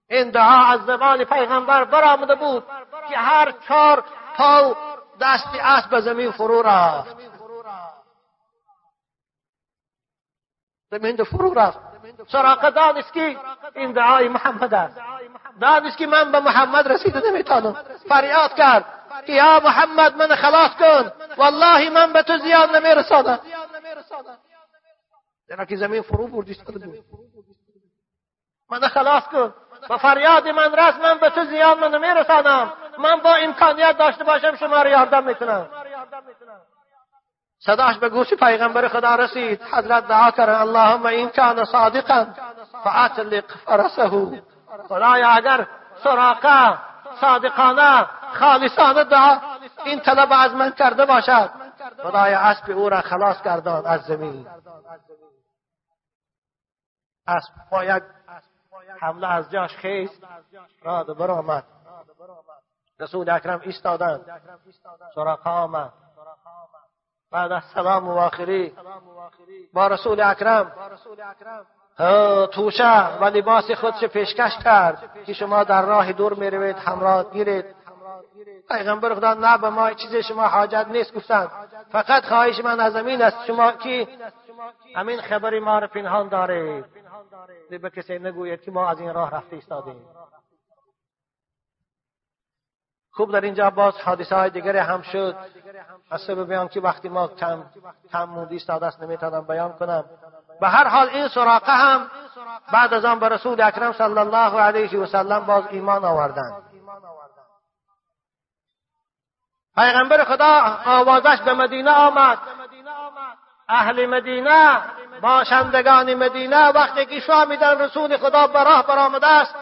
این دعا از زبان پیغمبر برآمده بود که هر چهار پاو دست اسب به زمین فرو رفت. زمین فرو رفت سراقه دانست که این دعای محمد است. دانست که من به محمد رسیده نمیتانم فریاد کرد. که یا محمد من خلاص کن. والله من به تو زیان نمیرسانم در که زمین فرو بردی من خلاص کن. و فریاد من رس من به تو زیان نمیرسانم من با امکانیت داشته باشم شما را یاردم می‌کنم صداش به گوش پیغمبر خدا رسید. حضرت دعا کرد اللهم این کان صادقا فاطلق فرسه. خدایا اگر سراقه صادقانه خالصانه دعا این طلب از من کرده باشد. خدایا اسب او را خلاص گردان از زمین. اسب باید حمله از جاش خیست. راد برآمد رسول اکرم ایستادند. سراقه آمد. بعد از سلام و با رسول اکرم. توشه و لباس خودش پیشکش کرد که شما در راه دور می‌روید همراه گیرید پیغمبر خدا نه به ما چیز شما حاجت نیست گفتند فقط خواهش من از زمین است شما که همین خبری ما رو پنهان دارید. به کسی نگوید که ما از این راه رفته ایستادیم. خوب در اینجا باز حادثه های دیگری هم شد. از سبب بیان که وقتی ما کم کم موندی استاد است نمی‌تونم بیان کنم. به هر حال این سراقه هم بعد از آن به رسول اکرم صلی الله علیه و سلم باز ایمان آوردند پیغمبر خدا آوازش به مدینه آمد. اهل مدینه باشندگان مدینه وقتی که شامیدن رسول خدا به راه برآمده است.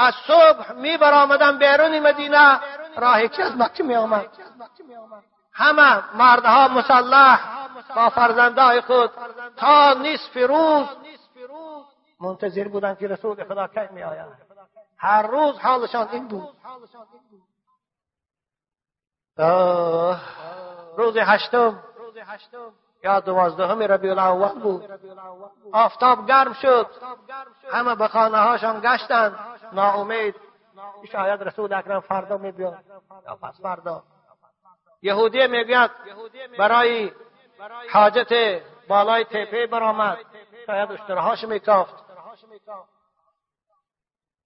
از صبح می برآمدن بیرون مدینه. راه که از مکه می آمد همه مردها مسلح با فرزندای خود تا نصف روز منتظر بودن که رسول خدا کی می آید هر روز حالشان این بود. روز هشتم. یا دوازدهم ربیع الاول بود. آفتاب گرم شد. همه به خانه هاشان گشتند. ناامید. شاید رسول اکرم فردا میبیاد. یا پس فردا. یهودی می‌گوید برای حاجت بالای تپه برآمد. شاید اشترهاش میکافت.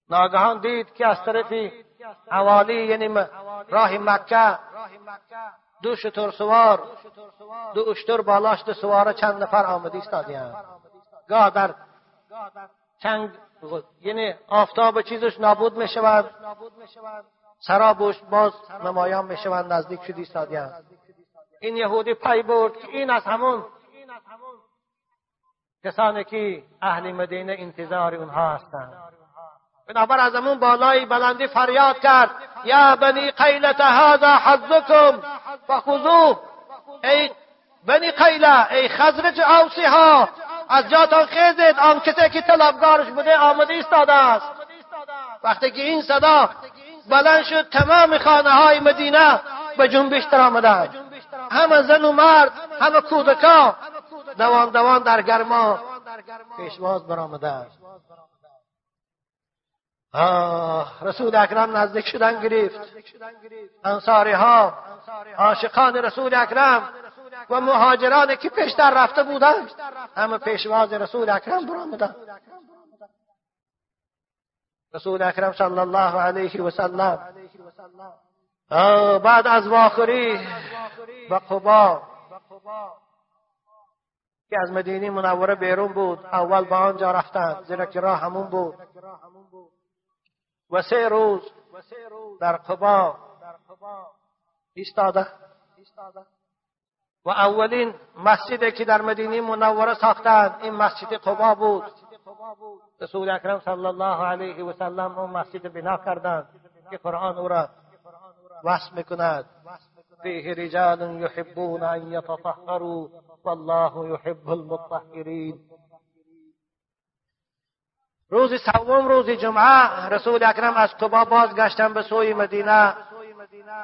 ناگهان دید که از طرفی حوالی یعنی راه مکه دو شتر سوار دو اشتر بالاش دو سواره چند نفر آمده ایستادیان گاه در چنگ یعنی آفتاب چیزش نابود می شود سرابش باز نمایان می شود نزدیک شد ایستادیان این یهودی پای برد که این از همون کسانی که اهل مدینه انتظار اونها هستند. بنابر از همون بالای بلندی فریاد کرد یا بنی قیلت هذا حظکم؟ فخذوه. ای بنی قیله ای خزرج اوسی ها از جاتان خیزید آن کسی که طلبگارش بوده آمده ایستاده است. وقتی که این صدا بلند شد تمام خانه های مدینه به جنبش در آمدند. همه زن و مرد همه کودکا دوان دوان در گرما پیشواز برآمدند. رسول اکرم نزدیک شدن گرفت. انصاری ها عاشقان رسول اکرم و مهاجرانی که پیشتر رفته بودند همه پیشواز رسول اکرم برآمدند رسول اکرم صلی الله علیه و سلم. بعد از واخری و قبا که از مدینه منوره بیرون بود اول به آنجا رفتند زیرا که راه همون بود. و سه روز در قبا ایستاده. و اولین مسجدی که در مدینه منوره ساختند این مسجد قبا بود. رسول اکرم صلی الله علیه و سلم اون مسجد بنا کردند که قرآن او را وصف می‌کند. فیه رجال یحبون ان یتطهروا والله یحب المطهرین. روز سوم روز جمعه رسول اکرم از قبا بازگشتن به سوی مدینه.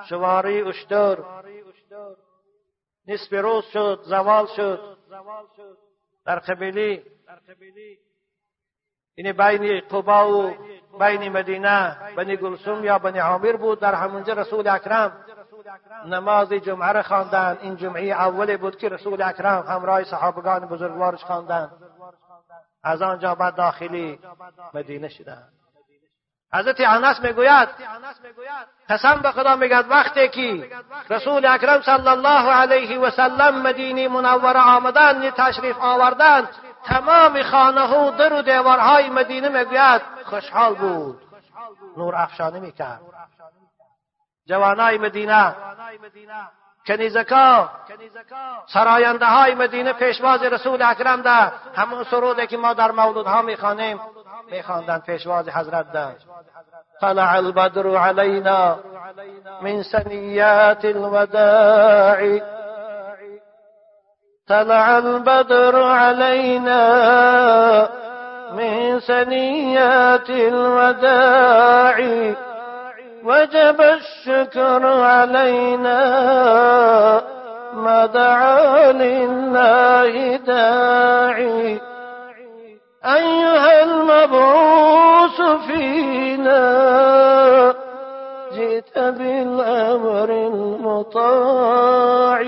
شواری اشتر. نصف روز شد زوال شد. در قبیلی. این بین قبا و بین مدینه بنی گلسوم یا بنی عامر بود. در همونجا رسول اکرم نماز جمعه را خواندند این جمعه اولی بود که رسول اکرم همراه صحابگان بزرگوارش خواندند از آنجا بعد داخلی مدینه شدند حضرت انس می‌گوید قسم به خدا میگد وقتی که رسول اکرم صلی الله علیه و سلم مدینه منوره آمدند تشریف آوردند تمام خانه و در و دیوارهای مدینه می‌گوید خوشحال بود. نور افشانی می‌کرد. جوانای مدینه کنیزکا سراینده های مدینه پیشواز رسول اکرم ده همون سرودی که ما در مولودها می‌خوانیم میخواندن پیشواز حضرت ده طلع البدر علينا من سنيات الوداع طلع البدر علينا من سنيات الوداع وجب الشكر علينا ما دعا لله داعي. أيها المبعوث فينا جئت بالأمر المطاع.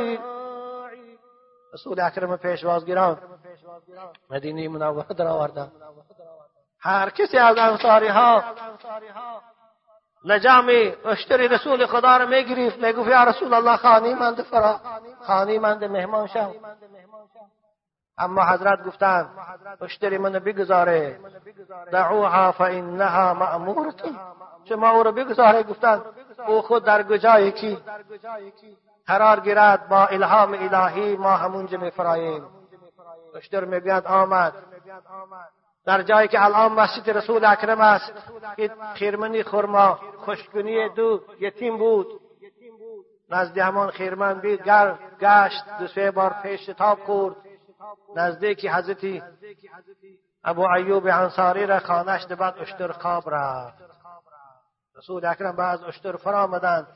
رسول اکرم پیشوازگیران مدینه منورة در آوردن هر کسی از انصاری ها لجام اشتری رسول خدا رو میگریفت می‌گفت یا رسول الله خانی مند فرا خانی مند مهمان شو اما حضرت گفتن اشتری منو بگذاره دعوها فانها مأمورتون شما او رو بگذاره؟ گفتن او خود در گجایی کی قرار گیرد با الهام الهی ما همونجا میفراییم. اشتر می‌گوید آمد. در جایی که الان مسجد رسول اکرم است خیرمنی خرما خوشگونی دو یتیم بود. نزد همان خیرمن بید گشت دو سه بار پیش شتاب کرد نزدیکی حضرتی ابو ایوب انصاری را خانش بعد اشتر خواب رفت. رسول اکرم بعد اشتر فرا آمدند.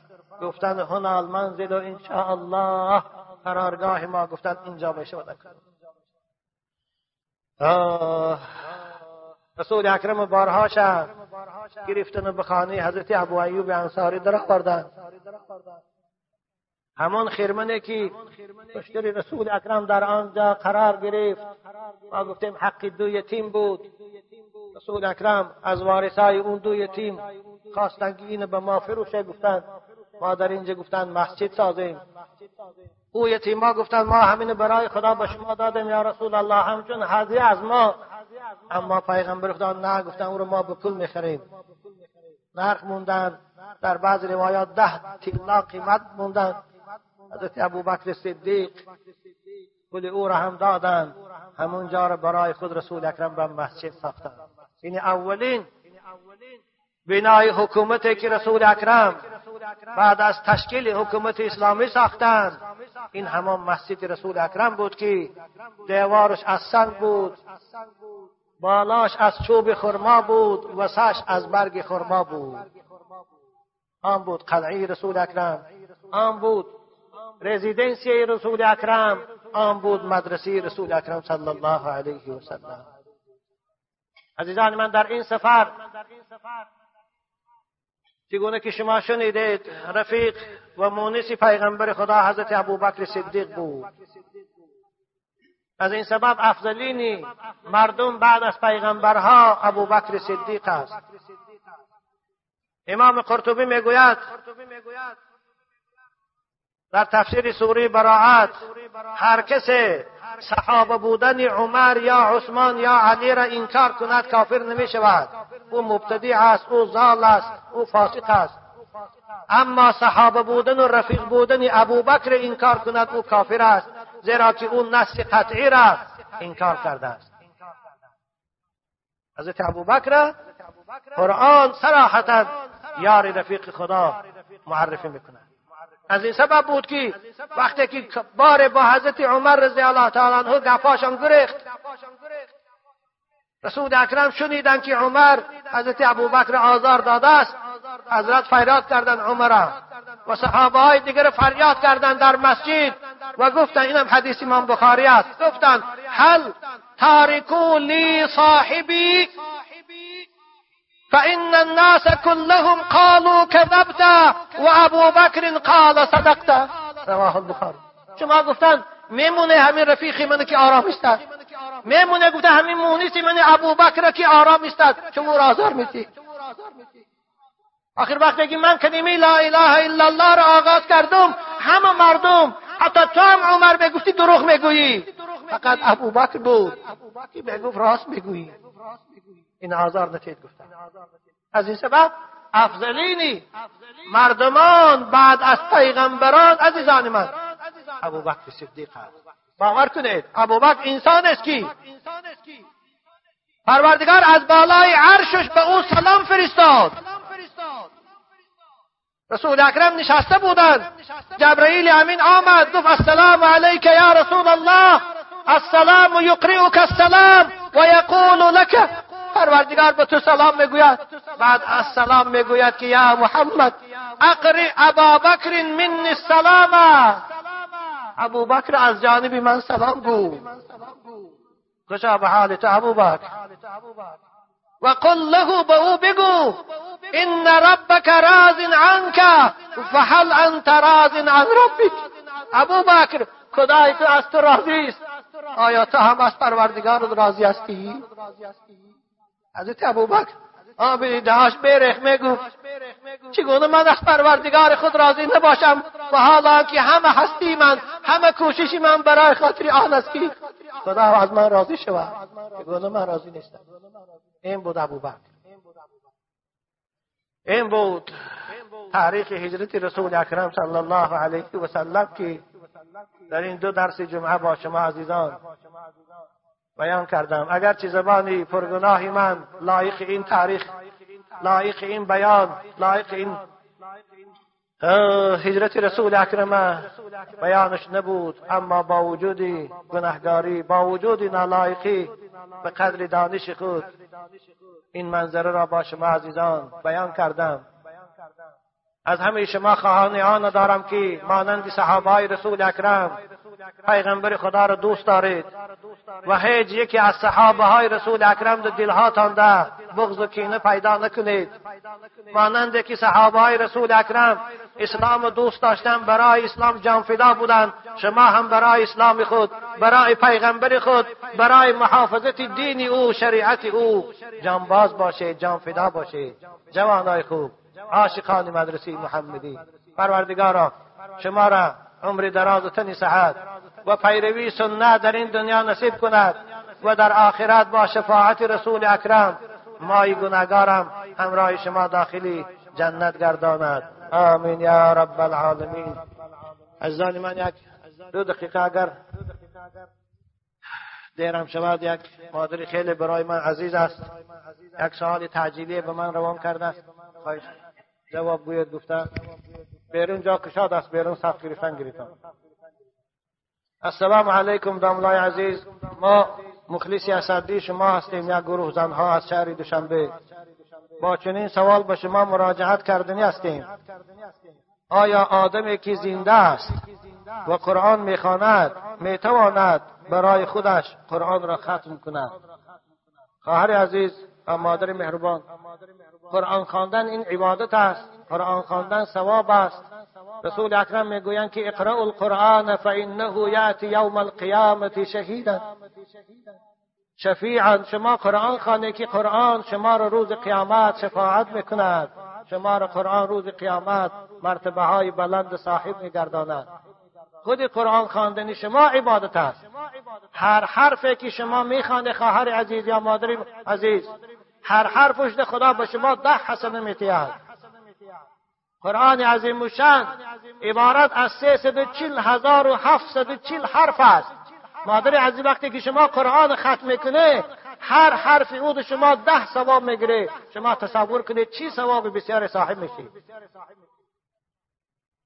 گفتند هنا المنزل و الله قرارگاه ما. گفتند اینجا بشه رسول اکرم بارها شد گرفتن به خانه حضرت ابو ایوب انصاری در آوردن همان خیرمنه که پشتر رسول اکرم در آنجا قرار گرفت. ما گفتیم حق دو یتیم بود. رسول اکرم از وارثای اون دو یتیم خواستن که اینو به ما فروشه گفتن. ما در اینجا گفتن مسجد سازیم. او یتیما گفتن ما همین برای خدا به شما دادیم یا رسول الله همچون هدیه از ما. اما پیغمبر خدا نه گفتن او رو ما به پول می‌خریم. نرخ موندن. در بعض روایات ده تیلا قیمت موندن. حضرت ابو بکر صدیق پول او را هم دادن. همون جا را برای خود رسول اکرم به مسجد ساختن. این اولین بنای حکومتی که رسول اکرم بعد از تشکیل حکومت اسلامی ساختند این همان مسجد رسول اکرم بود که دیوارش از سنگ بود بالاش از چوب خرما بود و سش از برگ خرما بود. آن بود قلعه رسول اکرم آن بود رزیدنسی رسول اکرم آن بود مدرسه رسول اکرم صلی الله علیه و سلم. عزیزان من در این سفر چگونه که شما شنیدید رفیق و مونس پیغمبر خدا حضرت ابوبکر صدیق بود. از این سبب افضلین مردم بعد از پیغمبرها ابوبکر صدیق است. امام قرطبی می‌گوید در تفسیر سوری براعت هر کسی صحابه بودن عمر یا عثمان یا علی را انکار کند کافر نمی شود او مبتدی است او زال است او فاسق است. اما صحابه بودن و رفیق بودن ابوبکر انکار کند او کافر است زیرا که او نص قطعی را انکار کرده است. حضرت ابوبکر قرآن صراحتا یار رفیق خدا معرفی می‌کند. از این سبب بود که وقتی که بار با حضرت عمر رضی الله تعالی عنه گفاشان گریخت رسول اکرم شنیدن که عمر حضرت ابوبکر آزار داده است حضرت فریاد کردن عمر و صحابه های دیگر فریاد کردن در مسجد و گفتن اینم حدیث امام بخاری است. گفتن هل تارکو لی صاحبی؟ فإن الناس كلهم قالوا كذبت وابو بكر قال صدقت۔ رواه البخاري شما گفتن میمونه همین رفیقی من که آرام استاد میمونه گفته همین مونیسی من ابو بکر که آرام استاد شما رازار میتی آخر وقتی که من کلمه لا اله الا الله را آغاز کردم. همه مردم حتی تو هم عمر بگفتی دروغ می‌گویی. فقط ابو بکر بود. که بگفت راست می‌گویی. این آزار نتید گفتن از این سبب افضلینی. مردمان بعد از پیغمبران عزیزان من. ابو بکر صدیق هست. باور کنید ابو بکر انسان است کی؟ پروردگار از بالای عرشش به او سلام فرستاد. رسول اکرم نشسته بودند. جبرئیل امین آمد گفت السلام علیک یا رسول الله السلام یقرئک السلام و یقول لك پروردگار به تو سلام می‌گوید. بعد السلام می‌گوید که یا محمد اقرئ ابا بکر من السلام. ابو بکر از جانب من سلام گو کجا به حالت ابو بکر و قل له به او بگو ان ربك راز عنك فهل انت راز عن ربك ابو بکر خدای تو از تو راضی است. آیا تو هم از پروردگار راضی هستی؟ حضرت ابو بکر آب دهاش برخ میگو. چگونه من از پروردگار خود راضی نباشم؟ و حالا که همه هستی من همه کوششی من برای خاطر آن است که خدا از من راضی شود. چگونه من راضی نیستم. این بود ابوبکر این بود تاریخ هجرت رسول اکرم صلی الله علیه و سلم که در این دو درس جمعه با شما عزیزان بیان کردم. اگرچه زبانی پرگناهی من لایق این تاریخ لایق این بیان لایق این هجرت رسول اکرم بیانش نبود اما با وجود گناهگاری با وجود نالایقی به قدر دانش خود. این منظره را با شما عزیزان بیان کردم. از همه شما خواهان آن دارم که مانند صحابه رسول اکرم پیغمبر خدا را دوست دارید. و هیچ یکی از صحابه های رسول اکرم در دلهاتان ده بغض و کینه پیدا نکنید. مانند که صحابه های رسول اکرم اسلام دوست داشتن برای اسلام جانفدا بودند. شما هم برای اسلام خود برای پیغمبر خود برای محافظت دین او شریعت او. جانباز باشید جانفدا باشید. جوانای خوب عاشقان مدرسه محمدی. پروردگارا شما را عمر دراز و تنی صحت و پیروی سنت در این دنیا نصیب کند و در آخرت با شفاعت رسول اکرم مای گناهگارم همراه شما داخلی جنت گرداند. آمین یا رب العالمین. عزیزان من یک دو دقیقه اگر دیرم شود یک مادری خیلی برای من عزیز است. یک سوال تعجیلی به من روان کرده. است خواهش. جواب گوید گفته. بیرون جا کشاد است بیرون صف گرفتن گرفتن السلام علیکم داملای عزیز ما مخلصی اسدی شما هستیم یک گروه زنها از شهر دوشنبه با چنین سوال به شما مراجعت کردنی هستیم آیا آدمی که زنده است و قرآن می‌خواند می‌تواند برای خودش قرآن را ختم کند خواهر عزیز مادر مهربان. قرآن خواندن این عبادت است. قرآن خواندن ثواب است. رسول اکرم می‌گویند که اقرأ القرآن فانه یأتی یوم القیامت شهیدا. شفیعا شما قرآن خانه که قرآن شما را روز قیامت شفاعت می‌کند. شما را قرآن روز قیامت مرتبه های بلند صاحب میگرداند. خود قرآن خواندن شما عبادت است. هر حرفی که شما می‌خوانید خواهر عزیز یا مادر عزیز هر حرفش ده خدا به شما ده حسنه میتید قرآن عظیم و عبارت از چل هزار و چل حرف است. مادر عزیز وقتی که شما قرآن ختم می‌کنه هر حرف او شما ده ثواب می‌گیره. شما تصور کنید چی ثواب بسیار صاحب میشید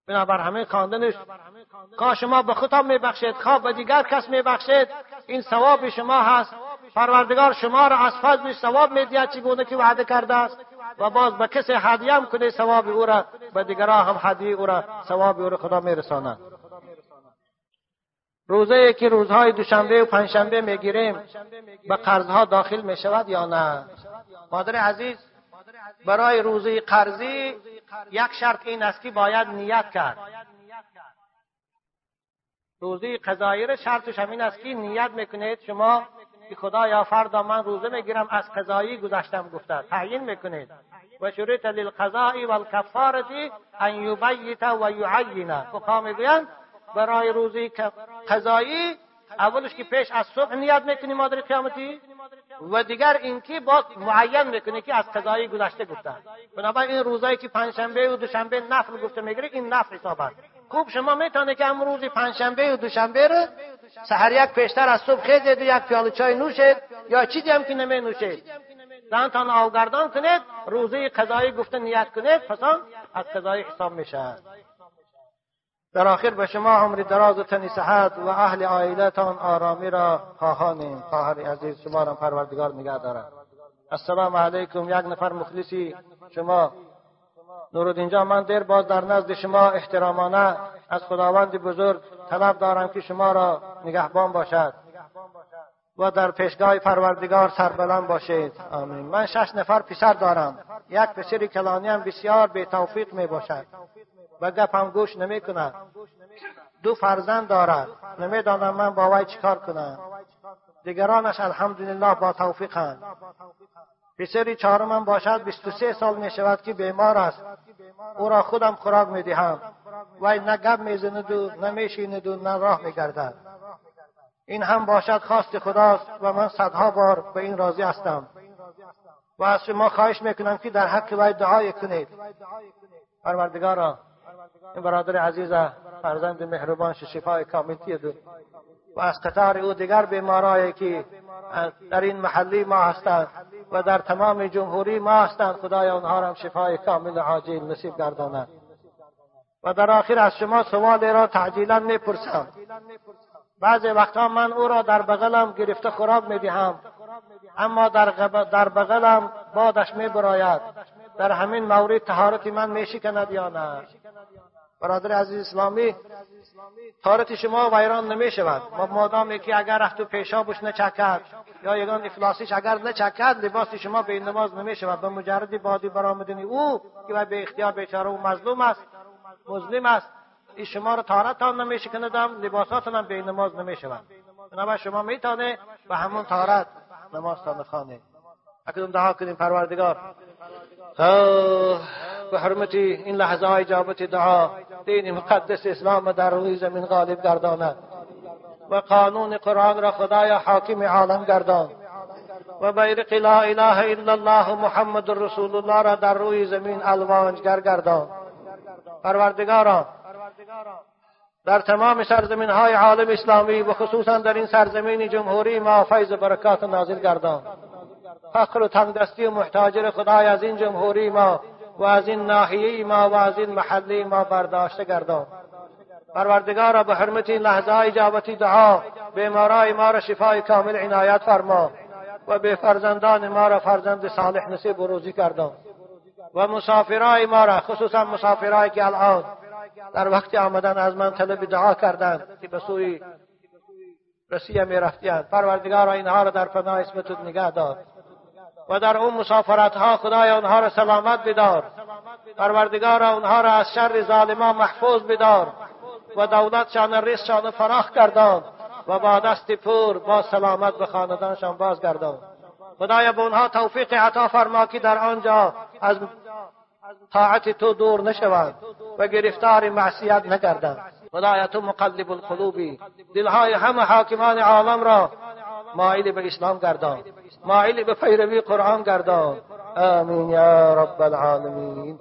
بنابر همه خواندنش کا شما به خودتان میبخشید خواه به دیگر کس میبخشید این ثواب شما هست. پروردگار شما را از فضل ثواب می‌دید چگونه که وعده کرده است. و باز به کسی هدیه هم کنه ثواب او را به دیگران هم هدیه او را ثواب او را خدا میرساند. روزه که روزهای دوشنبه و پنجشنبه می‌گیریم به قرضها داخل می شود یا نه؟ مادر عزیز برای روزه قرضی یک شرط این است که باید نیت کرد. روزه قضایی شرطش همین است که نیت می‌کنید. شما که خدایا فردا من روزه می‌گیرم از قضایی گذشتم گفته. تعیین می‌کنید. و شروط للقضاء والکفارة ان یبیت و یعین. فقها می‌گویند برای روزی قضایی اولش که پیش از صبح نیت می‌کنی مادر قیامتی؟ و دیگر اینکه باز معین می‌کنه که از قضایی گذشته گفتن بنابراین این روزایی که پنجشنبه و دوشنبه نفل گفته می‌گیره این نفل حساب است. خوب شما می‌تونه که امروز پنجشنبه و دوشنبه رو سحر یک پیشتر از صبح خیزید و یک پیاله چای نوشید یا چیزی هم که نمی نوشید. دانتان آوگردان کنید روزه قضایی گفته نیت کنید پس از قضایی حساب میشه. در آخر به شما عمر دراز و تنی صحت و اهل آیلتان آرامی را خواهانیم خواهر عزیز شما را پروردگار نگه دارد السلام علیکم. یک نفر مخلصی شما اینجا من دیر باز در نزد شما احترامانه از خداوند بزرگ طلب دارم که شما را نگهبان باشد و در پیشگاه پروردگار سربلند باشید آمین من شش نفر پسر دارم یک پسر کلانی هم بسیار به توفیق می باشد و گپم گوش نمی کند دو فرزند دارد نمی‌دانم من با وی چیکار کنم دیگرانش الحمدلله با توفیقند پسری چهارمم باشد 23 سال می شود که بیمار است. او را خودم خوراک می دهم وی نه گپ می‌زند و نه میشیند و نه راه میگردد. این هم باشد خواست خداست و من صدها بار به این راضی هستم. و از شما خواهش می‌کنم که در حق وی دعای کنید. پروردگارا این برادر عزیز فرزند مهربان شفای کامل تیدو و از قطار او دیگر بیمارایی که در این محلی ما هستند و در تمام جمهوری ما هستند خدای آنها را شفای کامل عاجل نصیب گرداند و در آخر از شما سوال را تعجیلا می‌پرسم. بعضی وقتها من او را در بغلم گرفته خوراک می‌دهم اما در, در بغلم بادش میبراید. در همین مورد تهارت من میشکند یا نه؟ برادر عزیز اسلامی تارت شما ویران نمی شود و مادامی که اگر رفت و پیشابش نچکد یا یگان افلاسیش اگر نچکد لباس شما به این نماز نمی شود به مجرد بادی برآمدنی او که به اختیار بیچاره او مظلوم است مظلم است. این شما رو تارتان نمی شکندم لباساتان هم به نماز نمی شود بنابراین شما میتانه و همون تارت نمازتان خانه اکنون دعا کنیم پروردگار. به حرمت این لحظه اجابت دعا دین مقدس اسلام در روی زمین غالب گرداند. و قانون قرآن را خدای حاکم عالم گردان و بیرق لا اله الا الله محمد رسول الله را در روی زمین الوانجگر گردان پروردگارا در تمام سرزمین های عالم اسلامی و خصوصا در این سرزمین جمهوری ما فیض برکات نازل گردان فقر و تنگدستی و محتاجر خدای از این جمهوری ما و از این ناحیه ما و از این محلی ما برداشته گردان. پروردگارا به حرمت این لحظه اجابتی دعا بیمارای ما را شفای کامل عنایت فرما و به فرزندان ما را فرزند صالح نصیب و روزی گردان. و مسافرای ما را خصوصا مسافرایی که الان در وقت آمدن از من طلب دعا کردند که به سوی رسیه می رفتیند پروردگار اینها را در پناه اسمت نگه دار. و در اون مسافرت ها خدای آنها را سلامت بدار پروردگار آنها را از شر ظالمان محفوظ بدار و دولتشان رزقشان فراخ گردان. و با دست پور با سلامت به خاندانشان بازگردان. خدای به اونها توفیق عطا فرما که در آنجا از طاعت تو دور نشوند و گرفتار معصیت نگردند. خدایا تو مقلب القلوبی دلهای همه حاکمان عالم را مایل به اسلام گردان. مایل به پیروی قرآن گردان آمین یا رب العالمین